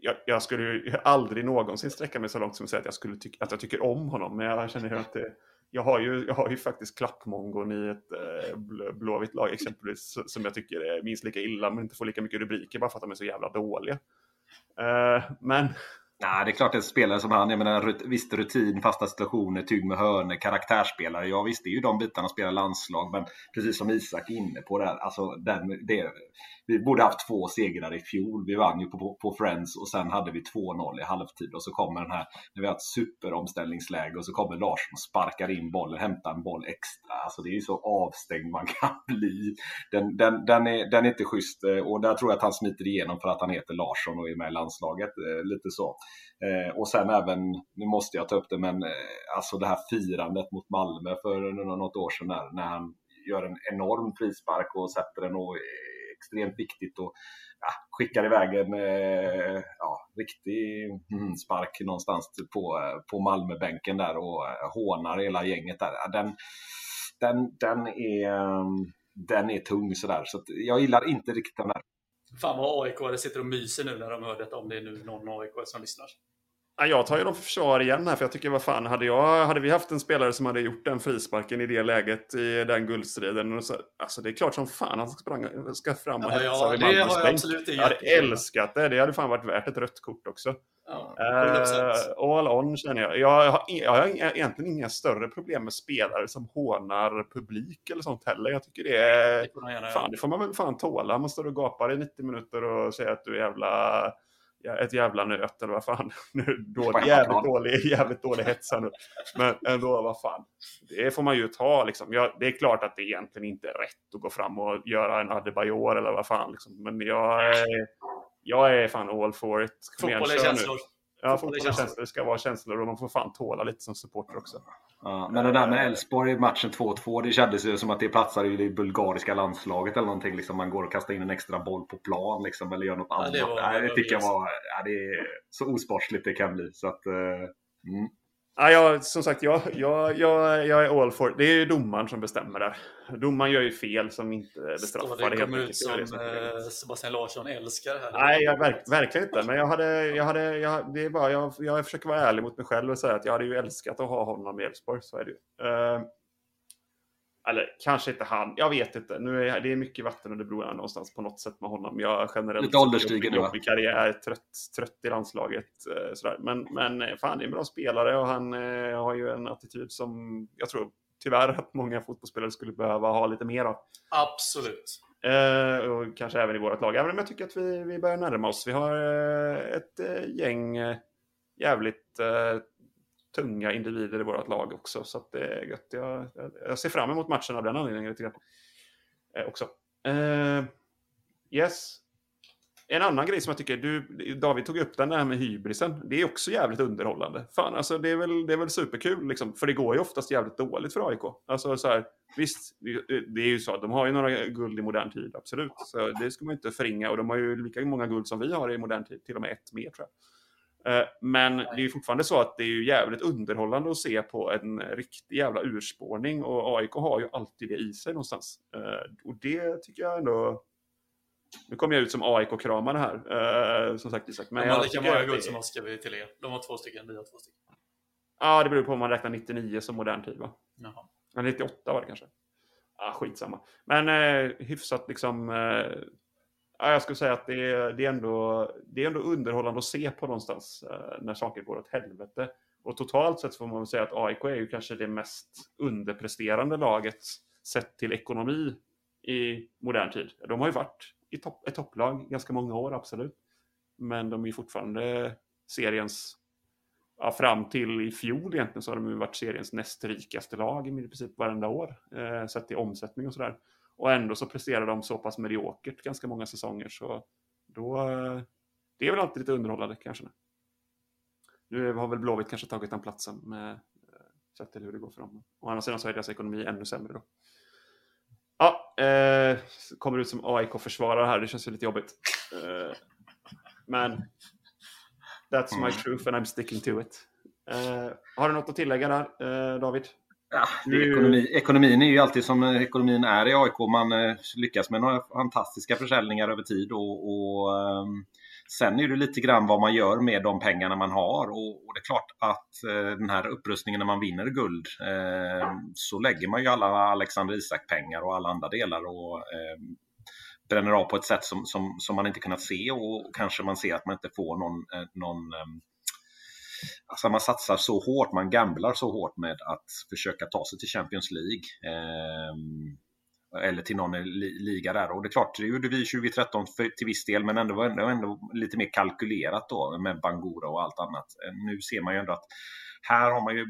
jag, jag, skulle ju aldrig någonsin sträcka mig så långt som att säga att jag, skulle tycka, att jag tycker om honom, men jag känner att det, jag har ju, jag har ju faktiskt klappmongon i ett eh, blåvitt lag exempelvis som jag tycker är minst lika illa men inte får lika mycket rubriker bara för att de är så jävla dåliga. Eh, men Nej, det är klart att spelare som han, jag menar visst rutin, fasta situationer, tyg med hörnor, karaktärsspelare. Ja visst, det är ju de bitarna att spela landslag, men precis som Isak är inne på där, alltså den, det, vi borde haft två segrar i fjol. Vi vann ju på, på, på Friends och sen hade vi 2-0 i halvtid och så kommer den här, när vi har ett superomställningsläge och så kommer Larsson och sparkar in bollen, hämtar en boll extra. Alltså det är ju så avstängd man kan [LAUGHS] bli. Den, den, den, är, den är inte schysst eh, och där tror jag att han smiter igenom för att han heter Larsson och är med i landslaget. Eh, lite så. Eh, och sen även, nu måste jag ta upp det, men eh, alltså det här firandet mot Malmö för något år sedan när, när han gör en enorm frispark och sätter den och extremt viktigt och ja, skickar iväg en eh, ja, riktig mm, spark någonstans på, eh, på Malmöbänken där och eh, hånar hela gänget där. Den, den, den, är, mm, den är tung sådär, så jag gillar inte riktigt den här. Fan vad AIK sitter och myser nu när de hör detta, om det är nu någon AIK som lyssnar. Jag tar ju dem för försvar igen här, för jag tycker vad fan, hade, jag, hade vi haft en spelare som hade gjort den frisparken i det läget i den guldstriden, så, alltså det är klart som fan han ska, sprang, ska fram och ja, ja, det har jag absolut Jag hade älskat det, det hade fan varit värt ett rött kort också. Ja, uh, all on känner jag. Jag har, jag har egentligen inga större problem med spelare som hånar publik eller sånt heller. Jag tycker det är... Det, fan, det får man väl fan tåla. Man står och gapar i 90 minuter och säger att du är jävla ett jävla nöt eller vad fan. [LAUGHS] Nu, då, jävligt, dålig, jävligt dålig hets nu. Men ändå, vad fan. Det får man ju ta liksom. Jag, det är klart att det egentligen inte är rätt att gå fram och göra en Adebayor eller vad fan. Liksom. Men jag jag är fan all for it. Fotboll är känslor. Ja, fotboll är känslor. Det ska vara känslor och man får fan tåla lite som supporter också. Ja, men det där med Elfsborg i matchen 2-2, det kändes ju som att det platsar i det bulgariska landslaget eller någonting. Liksom man går och kastar in en extra boll på plan liksom, eller gör något ja, annat. Det, var, Nej, det tycker jag var ja, det är så osportsligt det kan bli. Så att, uh, mm. Ja, jag, som sagt, jag, jag, jag, jag är all for Det är ju domaren som bestämmer där. Domaren gör ju fel som inte bestraffar. det kommer ut som, som eh, Sebastian Larsson älskar här. Nej, jag, verk, verkligen inte. Men jag hade, jag hade, jag, det är bara, jag, jag försöker vara ärlig mot mig själv och säga att jag hade ju älskat att ha honom i Elfsborg. Så är det ju. Eller kanske inte han, jag vet inte. Nu är det är mycket vatten under broarna någonstans på något sätt med honom. Jag generellt Lite ålderstigen jobb, jobbig karriär, trött, trött i landslaget. Eh, sådär. Men, men eh, fan, det är en bra spelare och han eh, har ju en attityd som jag tror tyvärr att många fotbollsspelare skulle behöva ha lite mer av. Absolut. Eh, och kanske även i vårt lag. Även om jag tycker att vi, vi börjar närma oss. Vi har eh, ett eh, gäng jävligt tunga individer i vårt lag också. Så det är gött. Jag, jag, ser fram emot matchen av den anledningen lite grann. Eh, också. Eh, yes. En annan grej som jag tycker, du, David tog upp den där med hybrisen. Det är också jävligt underhållande. Fan, alltså det är väl, det är väl superkul, liksom, för det går ju oftast jävligt dåligt för AIK. Alltså så här, visst, det är ju så att de har ju några guld i modern tid, absolut. Så det ska man ju inte förringa. Och de har ju lika många guld som vi har i modern tid, till och med ett mer tror jag. Eh, men det är fortfarande så att det är ju jävligt underhållande att se på en riktig jävla urspårning och AIK har ju alltid det i sig någonstans. Eh, och det tycker jag ändå... Nu kommer jag ut som AIK-kramare här, eh, som sagt Isak. Men De har lika många guld som oss ska vi till er. De har två stycken, vi har två stycken. Ja, det beror på om man räknar 99 som modern tid va? Jaha. Eller 98 var det kanske. Ah, skitsamma. Men eh, hyfsat liksom eh, Ja, jag skulle säga att det är, det, är ändå, det är ändå underhållande att se på någonstans eh, när saker går åt helvete. Och totalt sett får man väl säga att AIK är ju kanske det mest underpresterande laget sett till ekonomi i modern tid. De har ju varit i topp, ett topplag ganska många år, absolut. Men de är fortfarande seriens, ja, fram till i fjol egentligen så har de ju varit seriens näst rikaste lag i princip varenda år, eh, sett till omsättning och sådär. Och ändå så presterar de så pass mediokert ganska många säsonger. Så då, det är väl alltid lite underhållande kanske. Nu har väl Blåvitt kanske tagit den platsen med sett till hur det går för dem. Å andra sidan så är deras ekonomi ännu sämre då. Ja, eh, kommer ut som AIK-försvarare här, det känns ju lite jobbigt. Eh, men that's my mm. truth and I'm sticking to it. Eh, har du något att tillägga där, eh, David? Ja, du... ekonomi, ekonomin är ju alltid som ekonomin är i AIK. Man eh, lyckas med några fantastiska försäljningar över tid och, och um, Sen är det lite grann vad man gör med de pengarna man har. Och, och det är klart att eh, den här upprustningen när man vinner guld eh, så lägger man ju alla Alexander Isak-pengar och alla andra delar och eh, bränner av på ett sätt som, som, som man inte kunnat se. Och, och kanske man ser att man inte får någon, eh, någon ehm, Alltså man satsar så hårt, man gamblar så hårt med att försöka ta sig till Champions League. Eh, eller till någon liga där. Och det är klart, det gjorde vi 2013 för, till viss del, men ändå, ändå, ändå lite mer kalkylerat då med Bangura och allt annat. Nu ser man ju ändå att här har man ju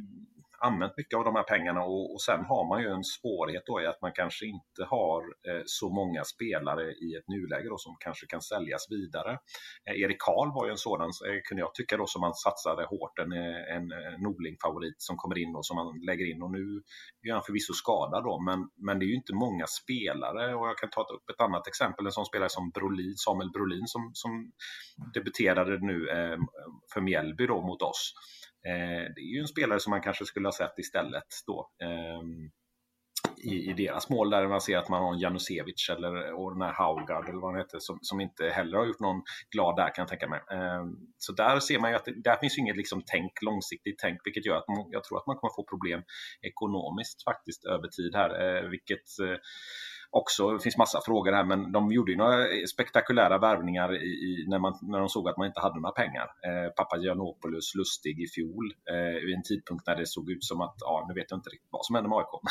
använt mycket av de här pengarna och, och sen har man ju en svårighet då i att man kanske inte har eh, så många spelare i ett nuläge då som kanske kan säljas vidare. Eh, Erik Karl var ju en sådan, eh, kunde jag tycka då, som man satsade hårt, en, eh, en, en Norling-favorit som kommer in och som man lägger in och nu är han förvisso skadad då, men, men det är ju inte många spelare och jag kan ta upp ett annat exempel, en sån spelare som Brolin, Samuel Brolin som, som debuterade nu eh, för Mjällby då mot oss. Eh, det är ju en spelare som man kanske skulle ha sett istället då. Ehm, I, i, deras mål där man ser att man har en Janusevic eller och den här Haugard eller vad han heter som, som inte heller har gjort någon glad där kan jag tänka mig. Ehm, så där ser man ju att det, där finns inget liksom tänk, långsiktigt tänk vilket gör att man, jag tror att man kommer få problem ekonomiskt faktiskt över tid här. Eh, vilket eh, också, det finns massa frågor här, men de gjorde ju några spektakulära värvningar i, i, när, man, när de såg att man inte hade några pengar. Eh, Papagiannopoulos lustig i fjol, eh, vid en tidpunkt när det såg ut som att, ja, nu vet jag inte riktigt vad som hände med AIK. [LAUGHS]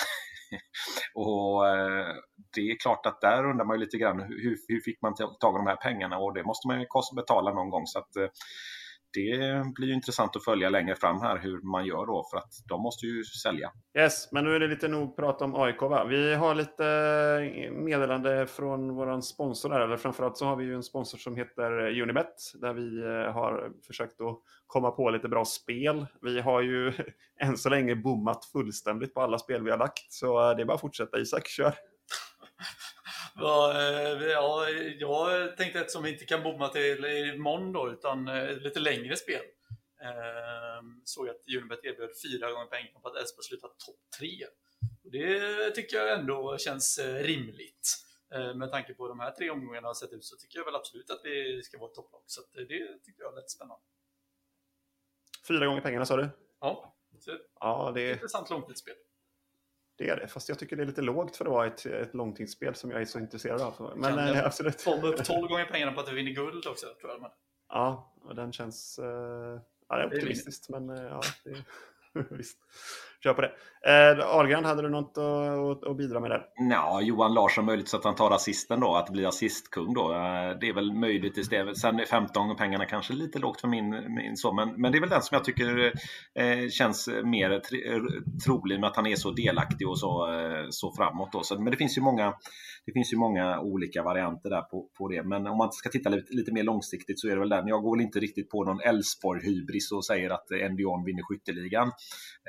och eh, det är klart att där undrar man ju lite grann, hur, hur fick man tag i de här pengarna? Och det måste man ju betala någon gång. Så att, eh, det blir intressant att följa längre fram här hur man gör då för att de måste ju sälja. Yes, men nu är det lite nog prat om AIK va? Vi har lite meddelande från våran sponsor där, eller framförallt så har vi ju en sponsor som heter Unibet där vi eh, har försökt att komma på lite bra spel. Vi har ju [LAUGHS] än så länge bommat fullständigt på alla spel vi har lagt så det är bara att fortsätta Isak, kör! [LAUGHS] Eh, ja, jag tänkte att som vi inte kan bomma till imorgon då, utan eh, lite längre spel. Eh, såg att Unibet erbjöd fyra gånger pengarna på att Elfsborg slutar topp tre. Det tycker jag ändå känns rimligt. Med tanke på de här tre omgångarna har sett ut så tycker jag väl absolut att vi ska vara ett topplag. Så det tycker jag är lite spännande. Fyra gånger pengarna sa du? Ja. ja det är... Intressant långtidsspel. Det är det, fast jag tycker det är lite lågt för att vara ett, ett långtidsspel som jag är så intresserad av. Men kan äh, absolut. Bomba upp 12 gånger pengarna på att vi vinner guld också, tror jag. Ja, och den känns... Uh, ja, det är optimistiskt, men uh, ja, det, [LAUGHS] visst kör på det. Eh, Ahlgren, hade du något att, att, bidra med där? Ja, Johan Larsson möjligt så att han tar assisten då, att bli assistkung då. Eh, det är väl möjligt istället. Sen är 15 pengarna kanske lite lågt för min, min så, men, men det är väl den som jag tycker eh, känns mer trolig med att han är så delaktig och så, eh, så framåt. Då. Så, men det finns ju många det finns ju många olika varianter där på, på det. Men om man ska titta lite, lite mer långsiktigt så är det väl den. Jag går väl inte riktigt på någon Elfsborg-hybris och säger att Endion vinner skytteligan.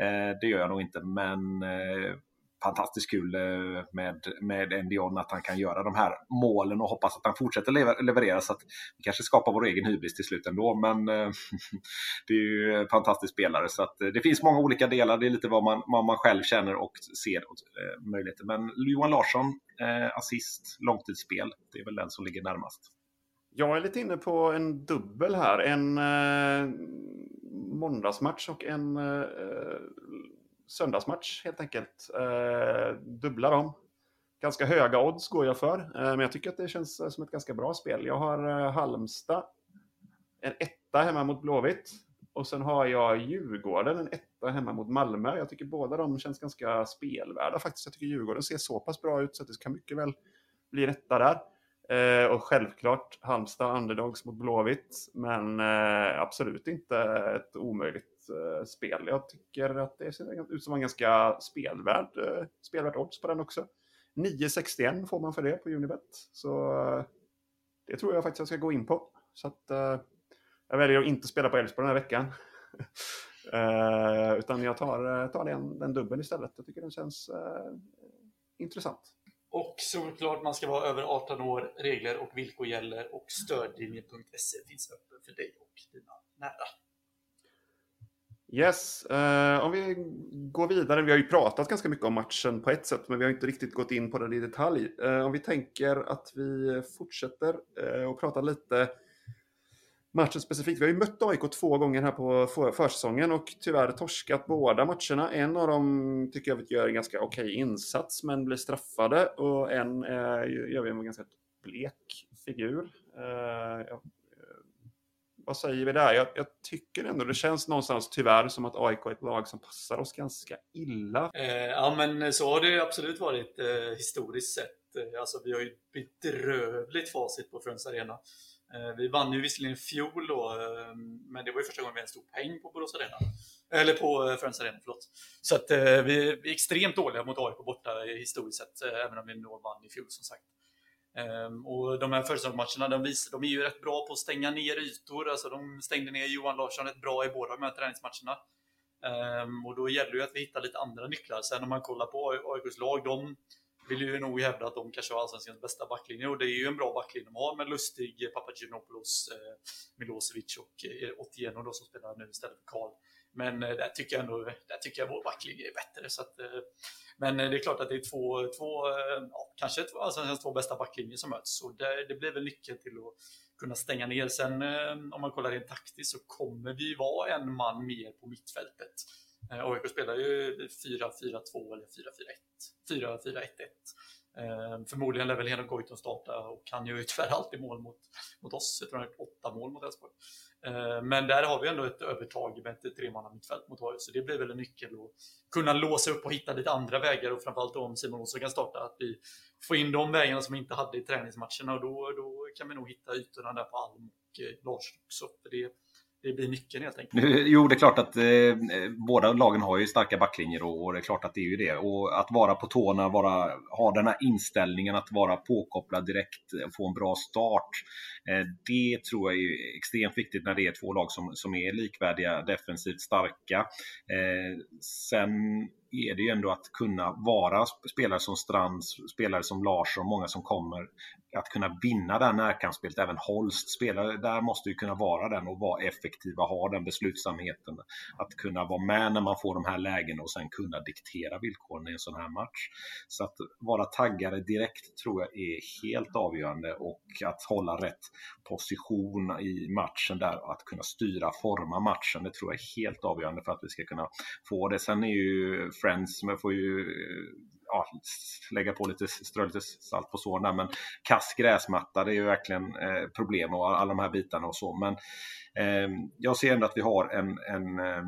Eh, det gör jag nog inte, men eh, fantastiskt kul eh, med, med Endion att han kan göra de här målen och hoppas att han fortsätter leverera så att vi kanske skapar vår egen hybris till slut ändå. Men eh, [LAUGHS] det är ju en fantastisk spelare så att eh, det finns många olika delar. Det är lite vad man, vad man själv känner och ser eh, möjligheter. Men Johan Larsson, assist, långtidsspel, det är väl den som ligger närmast. Jag är lite inne på en dubbel här. En eh, måndagsmatch och en eh, söndagsmatch helt enkelt. Eh, dubbla dem. Ganska höga odds går jag för, eh, men jag tycker att det känns eh, som ett ganska bra spel. Jag har eh, Halmstad, en etta hemma mot Blåvitt. Och sen har jag Djurgården, en etta hemma mot Malmö. Jag tycker båda de känns ganska spelvärda faktiskt. Jag tycker Djurgården ser så pass bra ut så att det kan mycket väl bli en etta där. Eh, och självklart Halmstad underdogs mot Blåvitt, men eh, absolut inte ett omöjligt eh, spel. Jag tycker att det ser ut som en ganska spelvärd, eh, spelvärd odds på den också. 9,61 får man för det på Unibet. Så eh, det tror jag faktiskt jag ska gå in på. Så att, eh, jag väljer att inte spela på Elfsborg den här veckan. uh, [LAUGHS] utan jag tar, eh, tar den, den dubbeln istället. Jag tycker den känns uh, intressant. Och såklart man ska vara över 18 år. Regler och villkor gäller och stödlinjen.se finns öppen för dig och dina nära. Yes, uh, om vi går vidare. Vi har ju pratat ganska mycket om matchen på ett sätt, men vi har inte riktigt gått in på den i detalj. Uh, om vi tänker att vi fortsätter uh, och pratar lite matchen specifikt. Vi har ju mött AIK två gånger här på för försäsongen och tyvärr torskat båda matcherna. En av dem tycker jag gör en ganska okej okay insats, men blir straffade och en gör vi en ganska blek figur. Jag vad säger vi där? Jag, jag, tycker ändå det känns någonstans tyvärr som att AIK är ett lag som passar oss ganska illa. Eh, ja, men så har det absolut varit eh, historiskt sett. Eh, alltså, vi har ju bedrövligt facit på Friends Arena. Eh, vi vann ju visserligen i fjol då, eh, men det var ju första gången vi ens tog peng på Borås Arena. Eller på eh, Friends Arena, förlåt. Så att eh, vi är extremt dåliga mot AIK borta historiskt sett, även om vi då vann i fjol som sagt. Ehm, och de här försäsongsmatcherna, de, de är ju rätt bra på att stänga ner ytor. Alltså de stängde ner Johan Larsson rätt bra i båda de här träningsmatcherna. Ehm, och då gäller det ju att vi hittar lite andra nycklar. Sen om man kollar på AIKs lag, de vill ju nog hävda att de kanske har allsvenskans bästa backlinje. Och det är ju en bra backlinje de har med Lustig, Papagiannopoulos, eh, Milosevic och eh, Otieno då som spelar nu istället för Karl. Men eh, där tycker jag ändå, där tycker jag vår backlinje är bättre. Så att, eh, men eh, det är klart att det är två, två ja, kanske två, alltså, två bästa backlinjer som möts. Så det, det blir väl nyckeln till att kunna stänga ner. Sen om man kollar rent taktiskt så kommer vi vara en man mer på mittfältet. AIK spelar ju 4-4-2 eller 4-4-1. 4-4-1-1. Eh, förmodligen lär väl Henok Goitom starta och han gör ju [LAUGHS] tyvärr alltid mål mot, mot oss. Jag tror han har gjort åtta mål mot Elfsborg. Eh, men där har vi ändå ett övertag med ett tremannamittfält mot AIK, så det blir väl en nyckel att kunna låsa upp och hitta lite andra vägar och framförallt om Simon Olsson kan starta, att vi får in de vägarna som vi inte hade i träningsmatcherna och då, då kan vi nog hitta ytorna där på Alm och eh, Larsson också. För det, det blir nyckeln helt enkelt. Jo, det är klart att eh, båda lagen har ju starka backlinjer och, och, det är klart att det är ju det. Och att vara på tårna, vara, ha den här inställningen att vara påkopplad direkt, få en bra start. Eh, det tror jag är extremt viktigt när det är två lag som, som är likvärdiga, defensivt starka. Eh, sen är det ju ändå att kunna vara spelare som Strand, spelare som Larsson, många som kommer, att kunna vinna det här närkampsspelet. Även Holst, spelare där måste ju kunna vara den och vara effektiva, ha den beslutsamheten. Att kunna vara med när man får de här lägena och sen kunna diktera villkoren i en sån här match. Så att vara taggade direkt tror jag är helt avgörande och att hålla rätt position i matchen där, att kunna styra, forma matchen, det tror jag är helt avgörande för att vi ska kunna få det. Sen är ju Friends, man får ju ja, lägga på lite, strö lite salt på såren där, men kass gräsmatta, det är ju verkligen eh, problem och alla de här bitarna och så. Men eh, jag ser ändå att vi har en, en eh,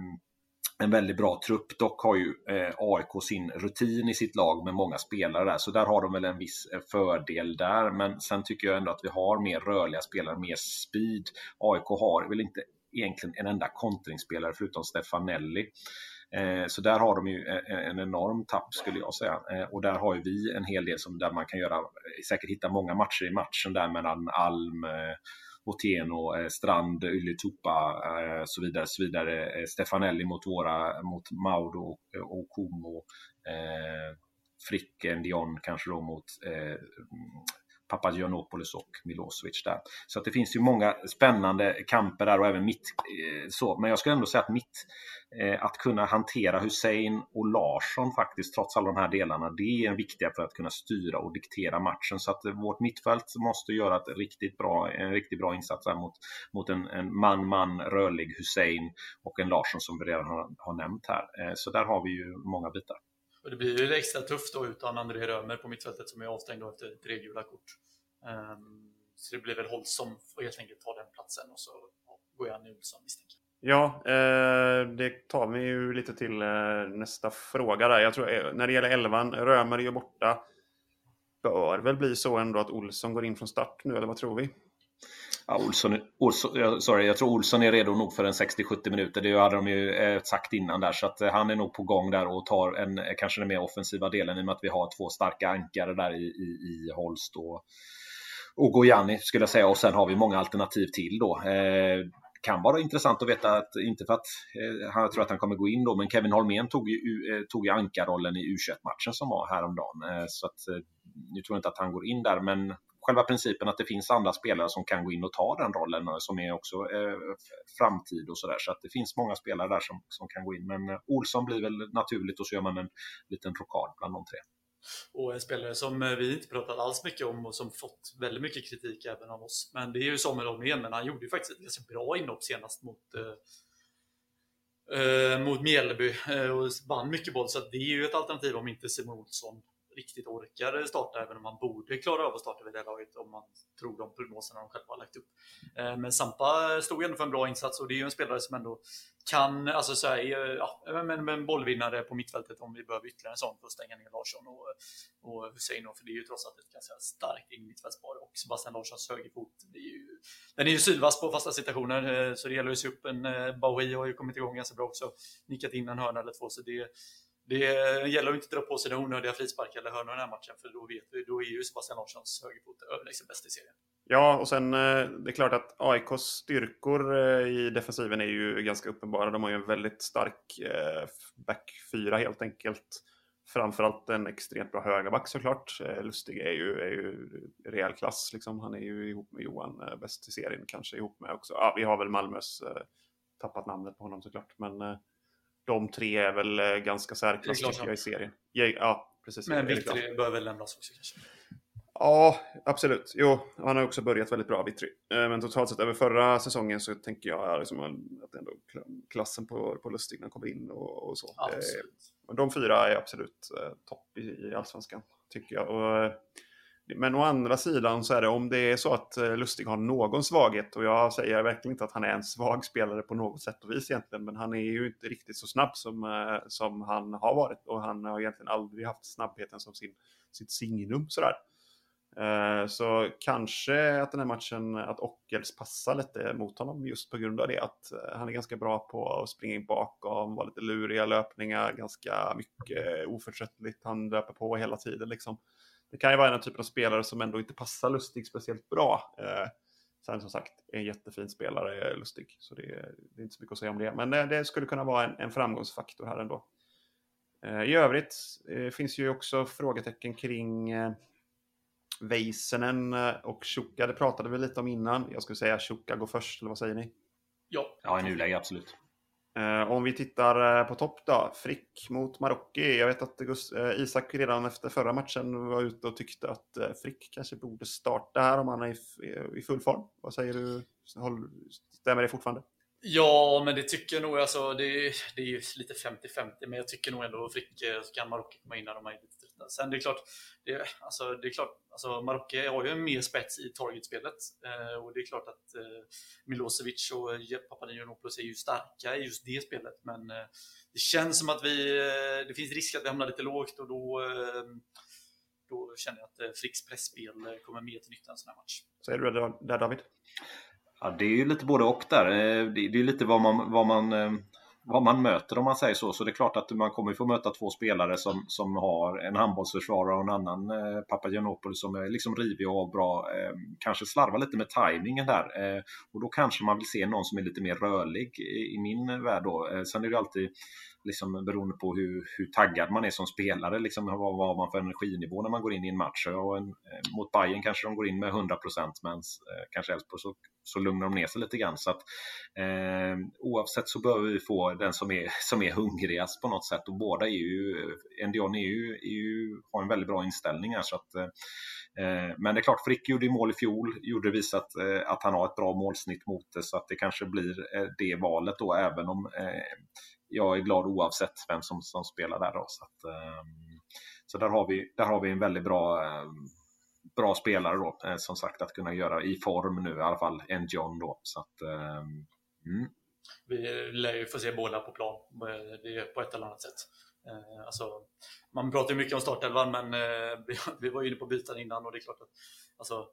en väldigt bra trupp. Dock har ju eh, AIK sin rutin i sitt lag med många spelare där, så där har de väl en viss eh, fördel där. Men sen tycker jag ändå att vi har mer rörliga spelare, mer speed. AIK har väl inte egentligen en enda kontringsspelare förutom Stefanelli. Eh, så där har de ju eh, eh, en enorm tapp skulle jag säga. Eh, och där har ju vi en hel del som där man kan göra, säkert hitta många matcher i matchen där mellan Alm, eh, Otieno, Strand, Ylätupa eh, så vidare, så vidare. Eh, Stefanelli mot våra, mot Maudo och eh, och Como. Fricken, Dion kanske då mot eh, Papagiannopoulos och Milosevic där. Så att det finns ju många spännande kamper där och även mitt eh, så. Men jag skulle ändå säga att mitt eh, att kunna hantera Hussein och Larsson faktiskt trots alla de här delarna. Det är viktiga för att kunna styra och diktera matchen. Så att vårt mittfält måste göra ett riktigt bra, en riktigt bra insats här mot, mot en man-man rörlig Hussein och en Larsson som vi redan har, har nämnt här. Eh, så där har vi ju många bitar. Och det blir ju extra tufft då utan André Römer på mittfältet som är avstängd efter tre gula kort. Um, så det blir väl Holt som får helt enkelt ta den platsen och så går jag Nilsson misstänker Ja, eh, det tar vi ju lite till eh, nästa fråga där. Jag tror eh, när det gäller elvan, Römer är ju borta. Bör väl bli så ändå att Olsson går in från start nu, eller vad tror vi? Ja, Olsson, Olsson, sorry, jag tror Olsson är redo nog för en 60-70 minuter. Det hade de ju eh, sagt innan där. Så att eh, han är nog på gång där och tar en, eh, kanske den mer offensiva delen i och med att vi har två starka ankare där i, i, i Holst och, och Gojani skulle jag säga. Och sen har vi många alternativ till då. Eh, kan vara intressant att veta att, inte för att eh, han tror att han kommer gå in då, men Kevin Holmén tog ju, eh, tog ju ankarrollen i U21-matchen som var häromdagen. Eh, så att, eh, nu tror jag inte att han går in där, men själva principen att det finns andra spelare som kan gå in och ta den rollen som är också eh, framtid och sådär. Så att det finns många spelare där som, som kan gå in. Men eh, Olsson blir väl naturligt och så gör man en liten rockad bland de tre. Och en spelare som eh, vi inte pratat alls mycket om och som fått väldigt mycket kritik även av oss. Men det är ju Samuel Holmén, men han gjorde ju faktiskt ett ganska bra inhopp senast mot eh, eh mot Mjällby eh, och vann mycket boll. Så det är ju ett alternativ om inte Simon Olsson riktigt orkar starta, även om man borde klara av att starta vid det laget om man tror de prognoserna de själva har lagt upp. Eh, men Sampa stod ändå för en bra insats och det är ju en spelare som ändå kan, alltså så här, eh, ja, men, men bollvinnare på mittfältet om vi behöver ytterligare en sån för att stänga ner Larsson och, och Hussein. För det är ju trots allt ett ganska starkt mittfältspar och Sebastian Larssons högerfot. Det är ju, den är ju sylvass på fasta situationer eh, så det gäller att se upp. En Bowie har ju kommit igång ganska bra också, nickat in en hörna eller två. Så det, det gäller att inte dra på sig den onödiga frisparkar eller hörnor i den här matchen, för då vet vi, då är ju Sebastian Larssons högerfot överlägset liksom bäst i serien. Ja, och sen eh, det är klart att AIKs styrkor eh, i defensiven är ju ganska uppenbara. De har ju en väldigt stark eh, back 4 helt enkelt. Framförallt en extremt bra högerback såklart. Lustig är ju, är ju rejäl klass. Liksom. Han är ju ihop med Johan bäst i serien, kanske ihop med också. Ja, vi har väl Malmös tappat namnet på honom såklart. Men de tre är väl eh, ganska särklass tycker jag i serien. Ja, precis. Men Vittry bör väl lämnas också kanske? Ja, absolut. Jo, han har också börjat väldigt bra, Vittry. Eh, men totalt sett över förra säsongen så tänker jag liksom att ändå klassen på, på Lustig kommer in och, och så. Absolut. De fyra är absolut eh, topp i, i allsvenskan, tycker jag. Och, men å andra sidan så är det om det är så att eh, Lustig har någon svaghet och jag säger verkligen inte att han är en svag spelare på något sätt och vis egentligen. Men han är ju inte riktigt så snabb som, eh, som han har varit och han har egentligen aldrig haft snabbheten som sin, sitt signum sådär. Eh, så kanske att den här matchen, att Ockels passar lite mot honom just på grund av det. Att han är ganska bra på att springa in bakom, vara lite luriga löpningar, ganska mycket oförtröttligt. Han löper på hela tiden liksom det kan ju vara en typ av spelare som ändå inte passar Lustig speciellt bra. Eh, sen som sagt, en jättefin spelare Lustig, så det är, det är, inte så mycket att säga om det. Men det, det skulle kunna vara en, en framgångsfaktor här ändå. Eh, I övrigt eh, finns ju också frågetecken kring eh, Väisänen eh, och Shuka. Det pratade vi lite om innan. Jag skulle säga Shuka går först, eller vad säger ni? Ja, ja i nuläget absolut. Eh, om vi tittar eh, på topp då, Frick mot Marocki. Jag vet att eh, Isak redan efter förra matchen var ute och tyckte att eh, Frick kanske borde starta här om han är i eh, full form. Vad säger du? Stämmer det fortfarande? Ja, men det tycker jag nog. Alltså, det, det är ju lite 50-50, men jag tycker nog ändå Frick så kan Marocko komma in när de är lite. Sen det är klart, det, alltså, det är klart, alltså Marocko har ju en mer spets i targetspelet eh, och det är klart att eh, Milosevic och Papagiannopoulos är ju starka i just det spelet, men eh, det känns som att vi, eh, det finns risk att vi hamnar lite lågt och då eh, då känner jag att eh, Fricks pressspel kommer mer till nytta en sån här match. Säger du det där David? Ja, det är ju lite både och där. Det är lite vad man, vad man, eh, vad man möter om man säger så. Så det är klart att man kommer få möta två spelare som, som har en handbollsförsvarare och en annan eh, Papagiannopoulos som är liksom rivig och bra. Eh, kanske slarvar lite med tajmingen där. Eh, och då kanske man vill se någon som är lite mer rörlig i, i min värld då. Eh, sen är det alltid liksom beroende på hur, hur taggad man är som spelare, liksom, vad, vad har man för energinivå när man går in i en match. Och en, eh, mot Bayern kanske de går in med 100 procent, men eh, kanske Elfsborg så, så lugnar de ner sig lite grann. Så att, eh, oavsett så behöver vi få den som är, [LAUGHS] som är hungrigast på något sätt och båda är ju, eh, Endion är ju, är ju, har en väldigt bra inställning här. Så att, eh, eh men det är klart, Frick gjorde mål i fjol, gjorde visat eh, att han har ett bra målsnitt mot det så att det kanske blir eh, det valet då även om jag är glad oavsett vem som, som spelar där. Då, så att, ehm, så där har, vi, där har vi en väldigt bra, ehm, bra spelare då, eh, som sagt att kunna göra i form nu i alla fall, en John då. Så att, ehm, mm. Vi lär ju få se båda på plan eh, det på ett eller annat sätt. Eh, alltså, man pratar ju mycket om startelvan, men [LAUGHS] vi var ju inne på byten innan och det är klart att alltså,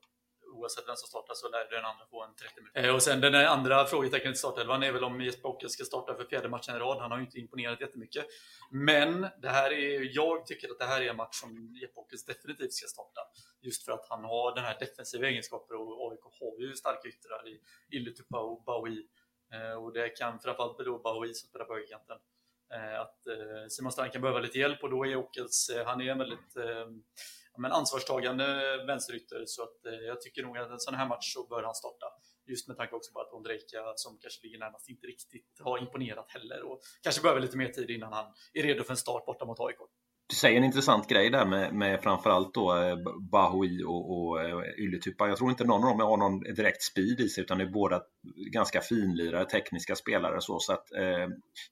oavsett vem som startar så lär den andra få en 30 minuter. Eh, och sen den andra frågetecknet i startelvan är väl om Jesper Ockel ska starta för fjärde matchen i rad. Han har ju inte imponerat jättemycket. Men det här är, jag tycker att det här är en match som Jesper Ockels definitivt ska starta. Just för att han har den här defensiva egenskapen och AIK har ju starka yttrar i Illetupa och Baui. Eh, och det kan framförallt bero på Baui som spelar på högerkanten. Eh, att Simon Strand kan behöva lite hjälp och då är Ockels, han är en väldigt men ansvarstagande vänsterytter så att eh, jag tycker nog att en sån här match så bör han starta. Just med tanke också på att Ondrejka som kanske ligger närmast inte riktigt har imponerat heller och kanske behöver lite mer tid innan han är redo för en start borta mot AIK. Du säger en intressant grej där med, med framförallt då eh, Bahoui och, och eh, Jag tror inte någon av dem har någon direkt speed i sig utan det är båda ganska finlirare, tekniska spelare så, så att eh,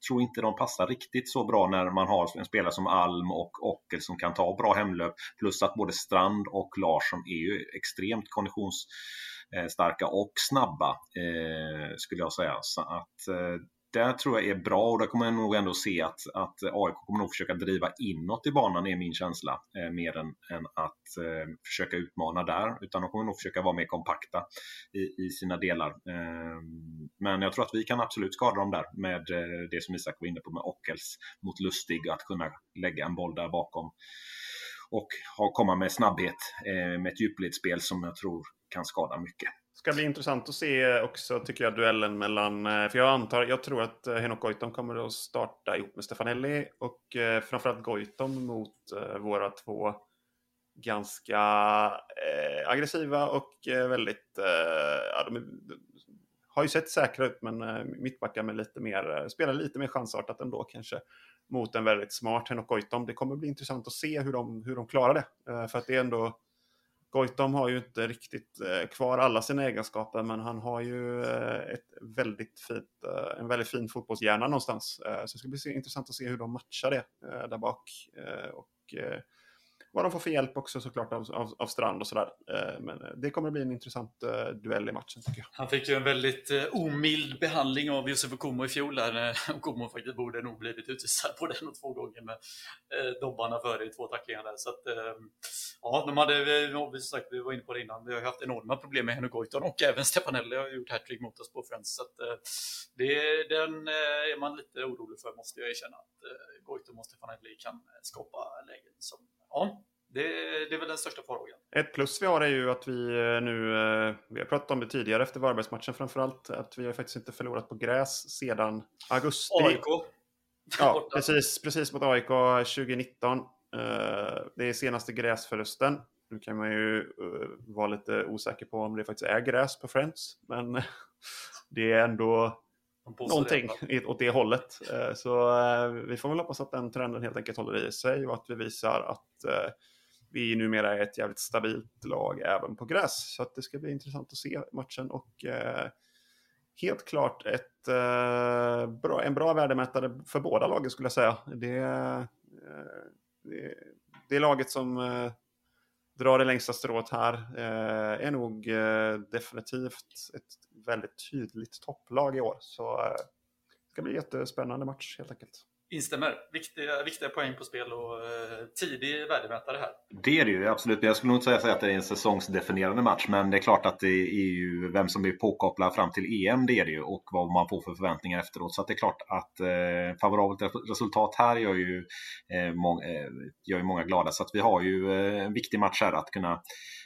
tror inte de passar riktigt så bra när man har en spelare som Alm och Ockel som kan ta bra hemlöp. Plus att både Strand och Larsson är ju extremt konditionsstarka och snabba eh, skulle jag säga. Så att eh, det tror jag är bra och där kommer jag nog ändå se att, att AIK kommer nog försöka driva inåt i banan är min känsla. Eh, mer än, än att eh, försöka utmana där. Utan de kommer nog försöka vara mer kompakta i, i sina delar. Eh, men jag tror att vi kan absolut skada dem där med eh, det som Isak var inne på med Ockels mot Lustig. Att kunna lägga en boll där bakom och ha, komma med snabbhet eh, med ett djupledsspel som jag tror kan skada mycket ska bli intressant att se också, tycker jag, duellen mellan... Eh, för jag antar, jag tror att eh, Henok Goitom kommer att starta ihop med Stefanelli och eh, framförallt Goitom mot eh, våra två ganska eh, aggressiva och eh, väldigt... Eh, ja, de, har ju sett säkra ut, men eh, mittbackar med lite mer, spelar lite mer chansartat ändå kanske mot en väldigt smart Henok Goitom. Det kommer bli intressant att se hur de, hur de klarar det. för att det är ändå Goitom har ju inte riktigt eh, kvar alla sina egenskaper men han har ju eh, ett väldigt fint, eh, en väldigt fin fotbollshjärna någonstans. Så det ska bli intressant att se hur de matchar det där bak. Och vad de får för hjälp också såklart av, av, av Strand och sådär. Eh, men eh, det kommer att bli en intressant eh, duell i matchen tycker jag. Han fick ju en väldigt omild behandling av Josef Okumo i fjol där när [LAUGHS] Okumo faktiskt borde nog blivit utvisad [LAUGHS] på den och två gånger med dobbarna före i två tacklingar där. Så att, ja, de hade, vi, sagt, vi var inne på det innan, vi har haft enorma problem med Henrik Goitom och även Stepanelli har gjort hattrick mot oss på Friends. Så att, det, den är man lite orolig för måste jag erkänna. Att Goitom och Stepanelli kan skapa lägen som Ja, det, det, är väl den största farhågan. Ett plus vi har är ju att vi eh, nu, eh, vi har pratat om det tidigare efter Varbergsmatchen framförallt, att vi har faktiskt inte förlorat på gräs sedan augusti. AIK. Ja, [LAUGHS] precis, precis mot AIK 2019. Eh, det är senaste gräsförlusten. Nu kan man ju vara lite osäker på om det faktiskt är gräs på Friends, men [LAUGHS] det är ändå någonting det. åt det hållet. Eh, så eh, vi får väl hoppas att den trenden helt enkelt håller i sig och att vi visar att eh, vi numera är ett jävligt stabilt lag även på gräs. Så det ska bli intressant att se matchen och helt klart ett, en bra värdemätare för båda lagen skulle jag säga. Det, det, det laget som Dra det längsta strået här eh, är nog eh, definitivt ett väldigt tydligt topplag i år. Så eh, det ska bli en jättespännande match helt enkelt. Instämmer. Viktiga, viktiga poäng på spel och eh, tidig värdemätare här. Det är det ju absolut. Jag skulle nog inte säga att det är en säsongsdefinierande match. Men det är klart att det är ju vem som blir påkopplad fram till EM. Det är det ju. Och vad man får för förväntningar efteråt. Så att det är klart att eh, favorabelt resultat här gör ju, eh, må, eh, gör ju många glada. Så att vi har ju eh, en viktig match här att kunna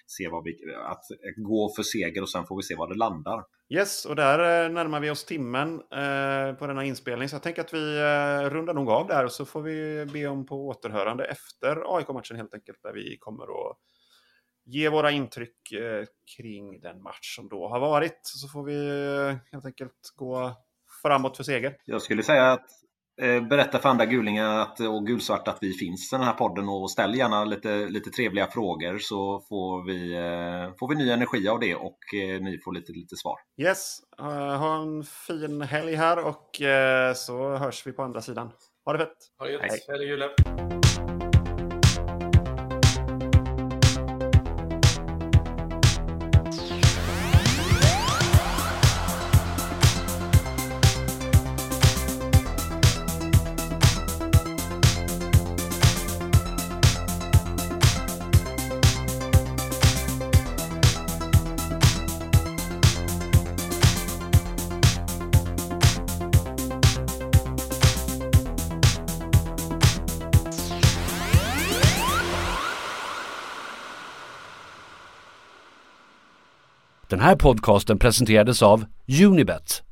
se vad vi, att gå för seger och sen får vi se var det landar. Yes, och där eh, närmar vi oss timmen eh, på denna inspelning. Så jag tänker att vi eh, rundar nog av där och så får vi be om på återhörande efter AIK-matchen helt enkelt. Där vi kommer att ge våra intryck eh, kring den match som då har varit. Så får vi helt enkelt gå framåt för seger. Jag skulle säga att berätta för andra gulingar att, och gulsvarta att vi finns i den här podden och ställ gärna lite, lite trevliga frågor så får vi, eh, får vi ny energi av det och eh, ni får lite, lite svar. Yes, ha en fin helg här och så hörs vi på andra sidan. Ha det fett! Ha det gött! Hej! Den här podcasten presenterades av Unibet,